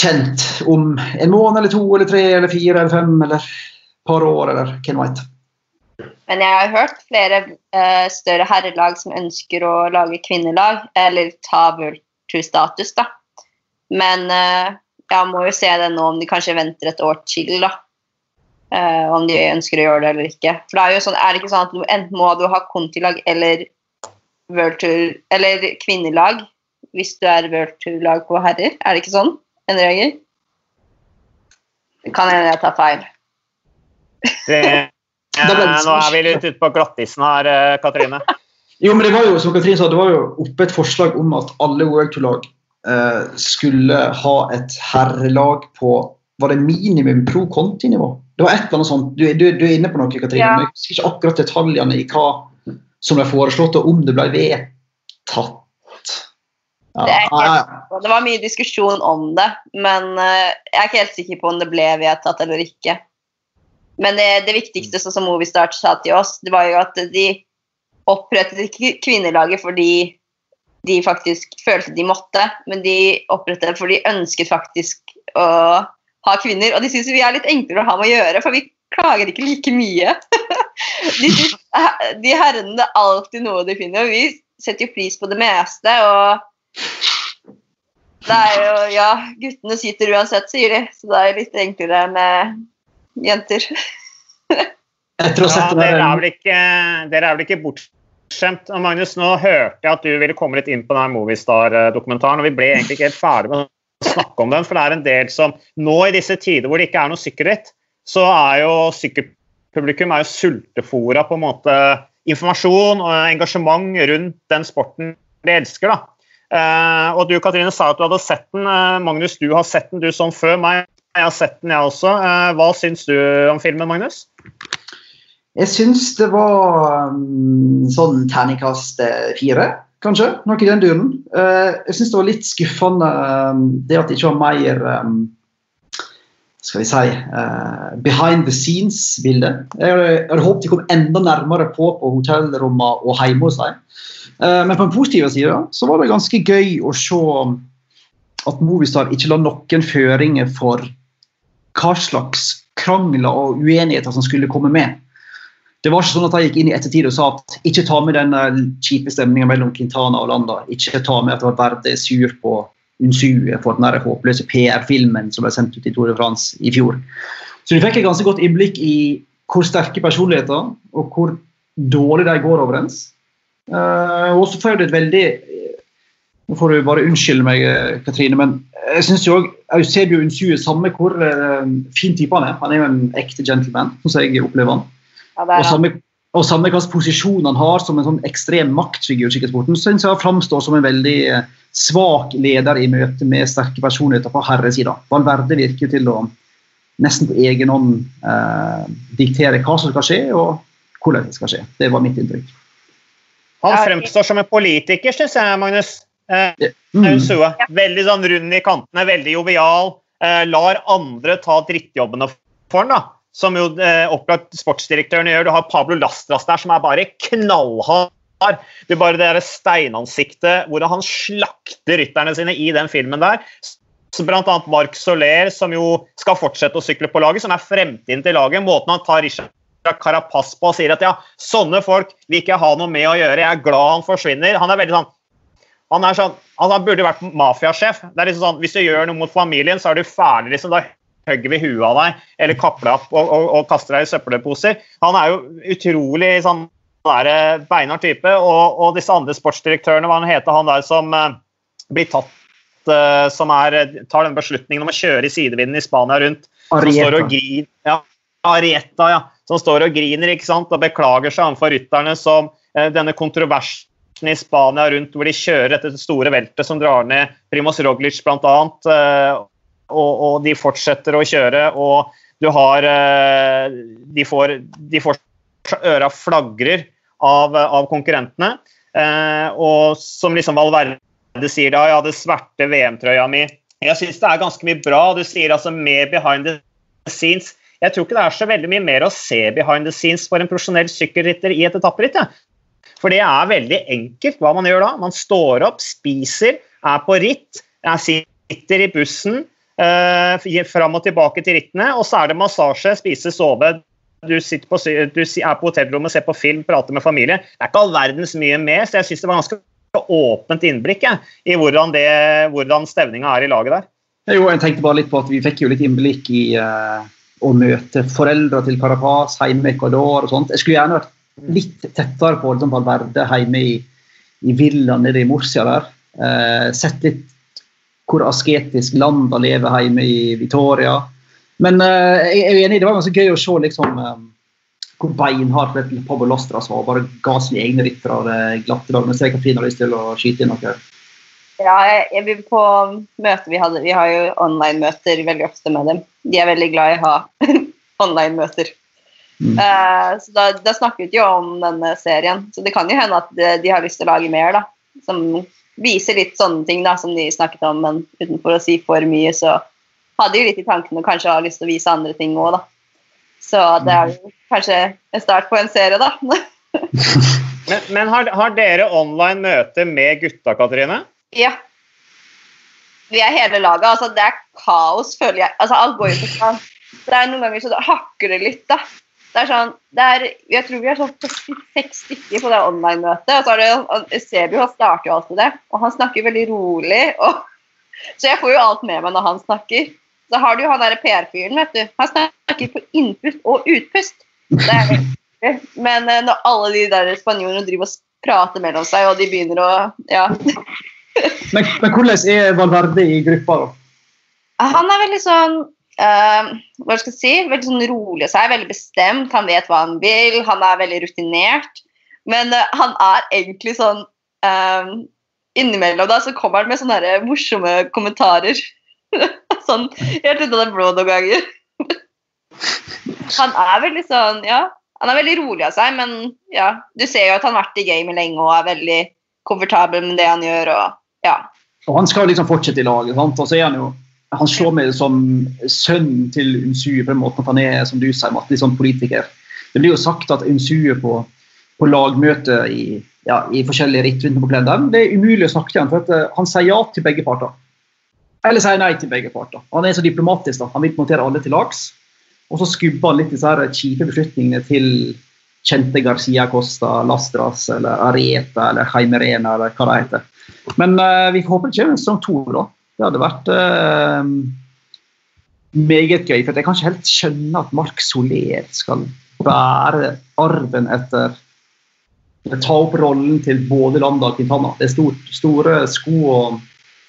kjent om en måned eller to eller tre eller fire eller fem eller et par år eller hvem veit. Men jeg har hørt flere uh, større herrelag som ønsker å lage kvinnelag, eller ta World da. Men uh, jeg må jo se det nå om de kanskje venter et år til, da. Uh, om de ønsker å gjøre det eller ikke. For det er jo sånn, er det ikke sånn at enten må du ha kontilag eller World Tour, eller kvinnelag hvis du er World Tour-lag på herrer? Er det ikke sånn? en regel? Kan hende jeg tar feil. Det, eh, nå er vi litt ute på glattisen her, eh, Katrine. Jo, men Det var jo som Katrin sa, det var jo oppe et forslag om at alle Tour-lag eh, skulle ha et herrelag på var det minimum pro conti-nivå? Det var et eller annet sånt. Du, du, du er inne på noe, Katrine. Ja. men Jeg husker ikke akkurat detaljene i hva som ble foreslått, og om det ble vedtatt. Ja. Det, helt, det, var mye diskusjon om det, men uh, jeg er ikke helt sikker på om det ble vedtatt eller ikke. Men det, det viktigste sånn som Movistar sa til oss, det var jo at de opprettet ikke kvinnelaget fordi de faktisk følte de måtte, men de opprettet det fordi de ønsket faktisk å ha kvinner. Og de syns vi er litt enklere å ha med å gjøre, for vi klager ikke like mye. de, de herrene det er alltid noe de finner, og vi setter jo pris på det meste. og det er jo Ja, guttene sitter uansett, sier de, så det er litt enklere med jenter. Etter å ja, dere, er vel ikke, dere er vel ikke bortskjemt. Magnus, nå hørte jeg at du ville komme litt inn på denne Movistar-dokumentaren, og vi ble egentlig ikke helt ferdig med å snakke om den, for det er en del som Nå i disse tider hvor det ikke er noe sykkelritt, så er jo sykkelpublikum er jo sultefora på en måte informasjon og engasjement rundt den sporten de elsker. da. Uh, og du Katrine sa at du hadde sett den. Uh, Magnus, du har sett den du som før meg. Jeg har sett den, jeg også. Uh, hva syns du om filmen, Magnus? Jeg syns det var um, sånn terningkast fire, kanskje. Noe i den duren. jeg syns det var litt skuffende um, det at det ikke var mer um, skal vi si, behind the scenes-bilde. Jeg hadde håpet de kom enda nærmere på på hotellrommene og hjemme hos dem. Uh, men på den positive sida så var det ganske gøy å se at Movistar ikke la noen føringer for hva slags krangler og uenigheter som skulle komme med. Det var ikke sånn at jeg gikk inn i ettertid og sa at ikke ta med den eh, kjipe stemninga mellom Quintana og Landa. Ikke ta med at det var Verde sur på Unsue for den håpløse PR-filmen som ble sendt ut i Tour de France i fjor. Så du fikk et ganske godt innblikk i hvor sterke personligheter og hvor dårlig de går overens. Uh, og så får du et veldig Nå får du bare unnskylde meg, eh, Katrine, men jeg syns jo òg Eusebio Unsue, samme hvor uh, fin type han er, han er jo en ekte gentleman, sånn som jeg opplever han. Ja, og samme, og hvilken posisjon han har som en sånn ekstrem maktfigur i sykkelsporten, syns jeg han framstår som en veldig uh, svak leder i møte med sterke personligheter på herresida. Valverde virker til å nesten på egen hånd diktere hva som skal skje, og hvordan det skal skje. Det var mitt inntrykk. Han fremstår som en politiker, syns jeg, Magnus. Eh, mm. Veldig sånn rund i kantene, veldig jovial. Eh, lar andre ta drittjobbene for han, da. Som jo eh, opplagt sportsdirektøren gjør. Du har Pablo Lastras der, som er bare knallhard. Du bare det steinansiktet hvor han slakter rytterne sine i den filmen der. Bl.a. Marc Soler, som jo skal fortsette å sykle på laget, som er fremtiden til laget. Måten han tar Richard Carapaz på og sier at ja, sånne folk vil ikke ha noe med å gjøre, jeg er glad han forsvinner. Han er veldig sånn han, er sånn, han burde vært mafiasjef. Det er liksom sånn, Hvis du gjør noe mot familien, så er du ferdig. liksom, Da hogger vi huet av deg eller kapper deg opp og, og, og, kaster deg i søppelposer. Han er jo utrolig sånn der, beinhard type. Og, og, disse andre sportsdirektørene, hva han heter han der som uh, blir tatt uh, Som er, tar den beslutningen om å kjøre i sidevinden i Spania rundt. Arieta. Ja, Arieta, ja som står og griner ikke sant, og beklager seg overfor rytterne som uh, denne kontroversen i Spania rundt hvor de kjører etter det store veltet som drar ned Primoz Roglic bl.a. Og, og de fortsetter å kjøre, og du har eh, De får, de får øra flagrer av, av konkurrentene. Eh, og som liksom Valverde sier da, ja, det sverte VM-trøya mi. Jeg syns det er ganske mye bra. Du sier altså mer behind the scenes. Jeg tror ikke det er så veldig mye mer å se behind the scenes for en profesjonell sykkelrytter i et etapperitt. Ja. For det er veldig enkelt hva man gjør da. Man står opp, spiser, er på ritt, sitter i bussen fram og tilbake til rittene, og så er det massasje, spise, sove. Du, på, du er på hotellrommet, ser på film, prater med familie. Det er ikke all verdens mye mer, så jeg syns det var ganske åpent innblikk jeg, i hvordan, det, hvordan stevninga er i laget der. Jo, jeg tenkte bare litt på at Vi fikk jo litt innblikk i uh å møte foreldre til Carapaz hjemme i Ecuador og sånt. Jeg skulle gjerne vært litt tettere på liksom, Valverde hjemme i, i villaen nede i Murcia der. Uh, sett litt hvor asketisk landa lever hjemme i Vitoria. Men eh, jeg er enig, det var ganske gøy å se liksom, eh, hvor beinhardt Pablo Lostras var. Bare ga sine egne det glatte dager. Men ser Katrine har lyst til å skyte inn noe. Ja, jeg, jeg, på møter vi hadde Vi har jo online-møter veldig ofte med dem. De er veldig glad i å ha online-møter. Mm. Uh, så da, da, snakket vi jo om denne serien. Så det kan jo hende at de, de, har lyst til å lage mer, da. Som viser litt sånne ting da, som de snakket om, men utenfor å si for mye, så hadde de litt i tankene og kanskje har lyst til å vise andre ting òg, da. Så det er jo kanskje en start på en serie, da. men, men har, har, dere online møte med gutta, Katrine? Ja. Vi er hele laget. Altså, det er kaos, føler jeg. Altså, alt går jo ikke sånn. Det er noen ganger så det hakker det litt, da. Det er sånn, det er, Jeg tror vi er sånn 46 stykker på det online-møtet. og så er det, Sebi han starter jo alltid det, og han snakker veldig rolig. Og, så jeg får jo alt med meg når han snakker. Så har du jo han derre PR-fyren, vet du. Han snakker på innpust og utpust. Det er Men eh, når alle de der spanjolene driver og prater mellom seg, og de begynner å Ja. men, men hvordan er Valverde i gruppa, da? Han er veldig sånn uh, hva skal jeg si, veldig sånn rolig og seg, veldig bestemt. Han vet hva han vil, han er veldig rutinert. Men uh, han er egentlig sånn uh, Innimellom da, så kommer han med sånne her morsomme kommentarer. sånn helt ut av det blå noen ganger. han er veldig sånn, ja. Han er veldig rolig av seg, men ja, du ser jo at han har vært i gamet lenge og er veldig komfortabel med det han gjør. og ja. Og Han skal liksom fortsette i laget, sant? og så er han jo han slår meg som sønnen til Unsue på den måten at han er som du sier, Matt, litt sånn politiker. Det blir jo sagt at Unsue på, på lagmøte i, ja, i forskjellige ritt på kalenderen, det er umulig å snakke til han, for uh, han sier ja til begge parter. Eller sier nei til begge parter. Han er så diplomatisk. da. Han vil montere alle til lags. Og så skubber han litt disse her kjipe beslutningene til kjente Garcia Costa, Lastras eller Areta eller Heimerena eller hva det heter. Men uh, vi får håpe det kommer en sesong to. da. Det hadde vært uh, meget gøy. For jeg kan ikke helt skjønne at Mark Soler skal bære arven etter Ta opp rollen til både Landa og Quintana. Det er stort, store sko å,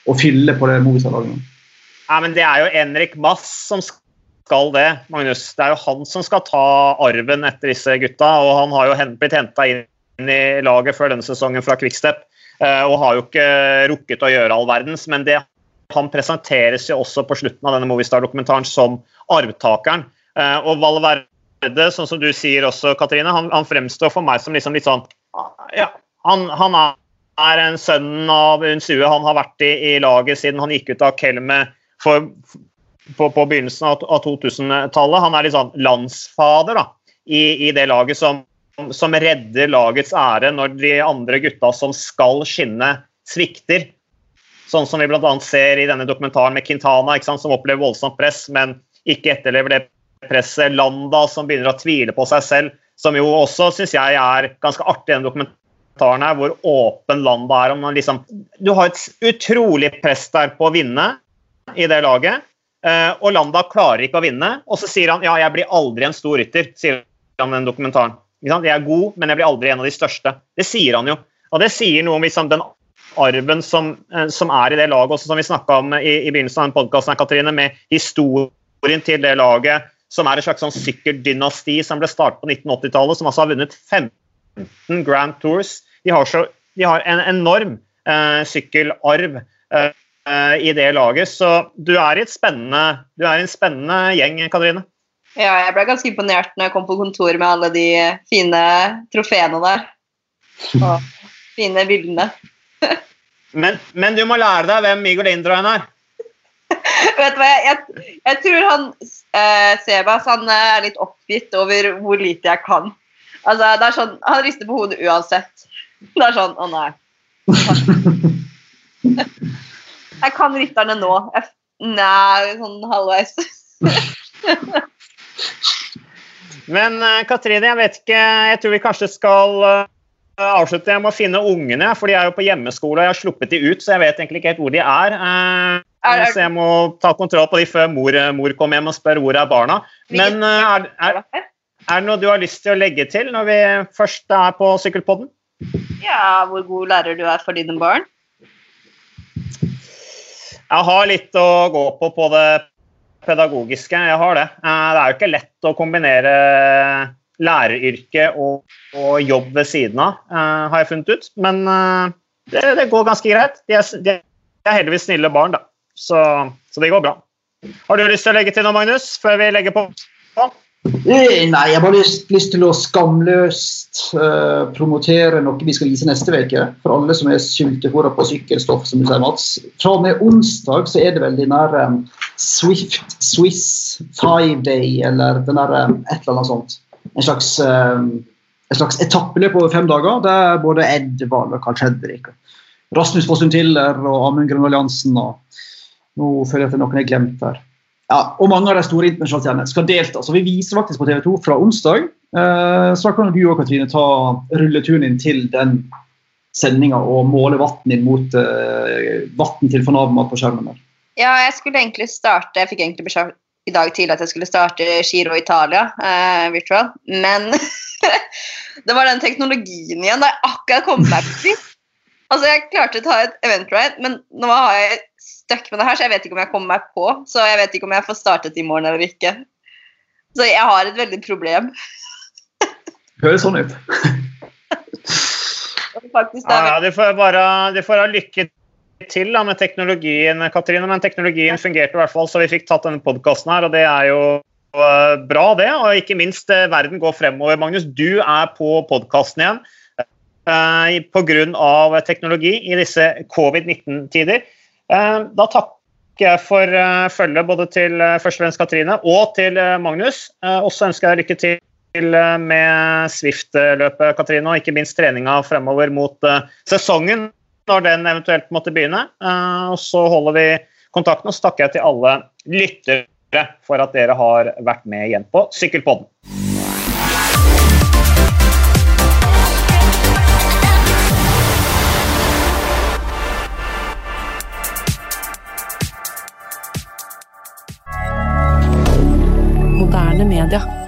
å fylle på det Movistar-laget? Ja, men det er jo Henrik Mass som skal det, Magnus. Det er jo han som skal ta arven etter disse gutta. Og han har jo blitt henta inn i laget før denne sesongen fra Quickstep. Eh, og har jo ikke rukket å gjøre all verdens, men det, han presenteres jo også på slutten av denne Movistar-dokumentaren som arvtakeren. Eh, og Valverde, sånn som du sier også, Katrine, han, han fremstår for meg som liksom litt sånn Ja, han, han er en sønnen av Unsue. Han har vært i, i, laget siden han gikk ut av Kelme for, på, på, begynnelsen av, av 2000-tallet. Han er litt sånn landsfader da, i, i, det laget som, som redder lagets ære når de andre gutta som skal skinne, svikter. Sånn som vi bl.a. ser i denne dokumentaren med Quintana, som opplever voldsomt press, men ikke etterlever det presset. Landa som begynner å tvile på seg selv, som jo også syns jeg er ganske artig i denne dokumentaren her, hvor åpen Landa er. Om man liksom, du har et utrolig press der på å vinne i det laget, eh, og Landa klarer ikke å vinne. Og så sier han ja, jeg blir aldri en stor rytter, sier han i den dokumentaren. Jeg er god, men jeg blir aldri en av de største. Det sier han jo. Og det sier noe om liksom, den arven som, eh, som, er i det laget, også som vi snakka om i, i, begynnelsen av den podkasten, med historien til det laget, som er et slags sånn sykkeldynasti som ble startet på 1980-tallet, som altså har vunnet 15 Grand Tours. De har, så, de har en enorm eh, sykkelarv eh, i det laget, så du er, i du er en spennende gjeng, Katrine. Ja, jeg ble ganske imponert når jeg kom på kontor med alle de fine trofeene der. Og fine bildene. Men, men, du må lære deg hvem Igor Lindroen er. Vet du hva, jeg, jeg, tror han eh, Sebas han er litt oppgitt over hvor lite jeg kan. Altså, det er sånn, Han rister på hodet uansett. Det er sånn Å, nei. Jeg kan rytterne nå. Jeg, nei, sånn halvveis. Men uh, Katrine, jeg vet ikke Jeg tror vi kanskje skal uh, avslutte. Jeg må finne ungene, for de er jo på hjemmeskole. og Jeg har sluppet de ut, så jeg vet egentlig ikke helt hvor de er. Er så jeg må ta kontroll på de før mor, mor kommer hjem og spør hvor er barna. Men er, er, er det noe du har lyst til å legge til når vi først er på Sykkelpodden? Ja, hvor god lærer du er for dine barn? Jeg har litt å gå på på det pedagogiske. Jeg har det. Eh, det er jo ikke lett å kombinere læreryrke og, og jobb ved siden av, eh, har jeg funnet ut. Men eh, det, det går ganske greit. De er, de er heldigvis snille barn, da. Så, så, det går bra. Har du lyst til å legge til noe, Magnus, før vi legger på? Eh, Nei, jeg har bare lyst, lyst til å skamløst uh, promotere noe vi skal vise neste uke. For alle som er sultefòra på sykkelstoff, som du sier, Mats. Fra og med onsdag så er det vel den der um, Swift Swiss Five Day, eller den der um, et eller annet sånt. En slags, et slags etappeløp over fem dager, der både Edvald og Carl Fredrik Rasmus Fossum Tiller og Amund Grønvold Jansen og Nå føler jeg at det er noen jeg glemte her. Ja, og mange av de store internasjonale stjernene skal delta. Så vi viser faktisk på TV 2 fra onsdag. Eh, så kan du og Katrine ta rulleturen inn til den sendinga og måle vann mot eh, vann til Fornavmat på skjermen der. Ja, jeg skulle egentlig starte Jeg fikk egentlig i dag tidlig at jeg skulle starte Giro Italia eh, virtual, men det var den teknologien igjen. Da jeg akkurat kom meg på Altså, jeg klarte å ta et event-ride, men nå har jeg stuck med det her, så jeg vet ikke om jeg kommer meg på. Så jeg vet ikke om jeg får startet i morgen eller ikke. Så jeg har et veldig problem. Høres sånn ut. Faktisk, det Ja, er ja, du får bare du får ha lykke til da, med teknologien, Katrine. Men teknologien fungerte i hvert fall, så vi fikk tatt denne podkasten her, og det er jo eh, bra, det. Og ikke minst, eh, verden går fremover. Magnus, du er på podkasten igjen eh, pga. teknologi i disse covid-19-tider. Eh, Da takker jeg for eh, følget både til førstevenns Katrine og til Magnus. Også ønsker jeg lykke til med Swift-løpet, Katrine, og ikke minst treninga fremover mot sesongen, når den eventuelt måtte begynne. Eh, Og så holder vi kontakten, og så takker jeg til alle lyttere for at dere har vært med igjen på Sykkelpodden. Media.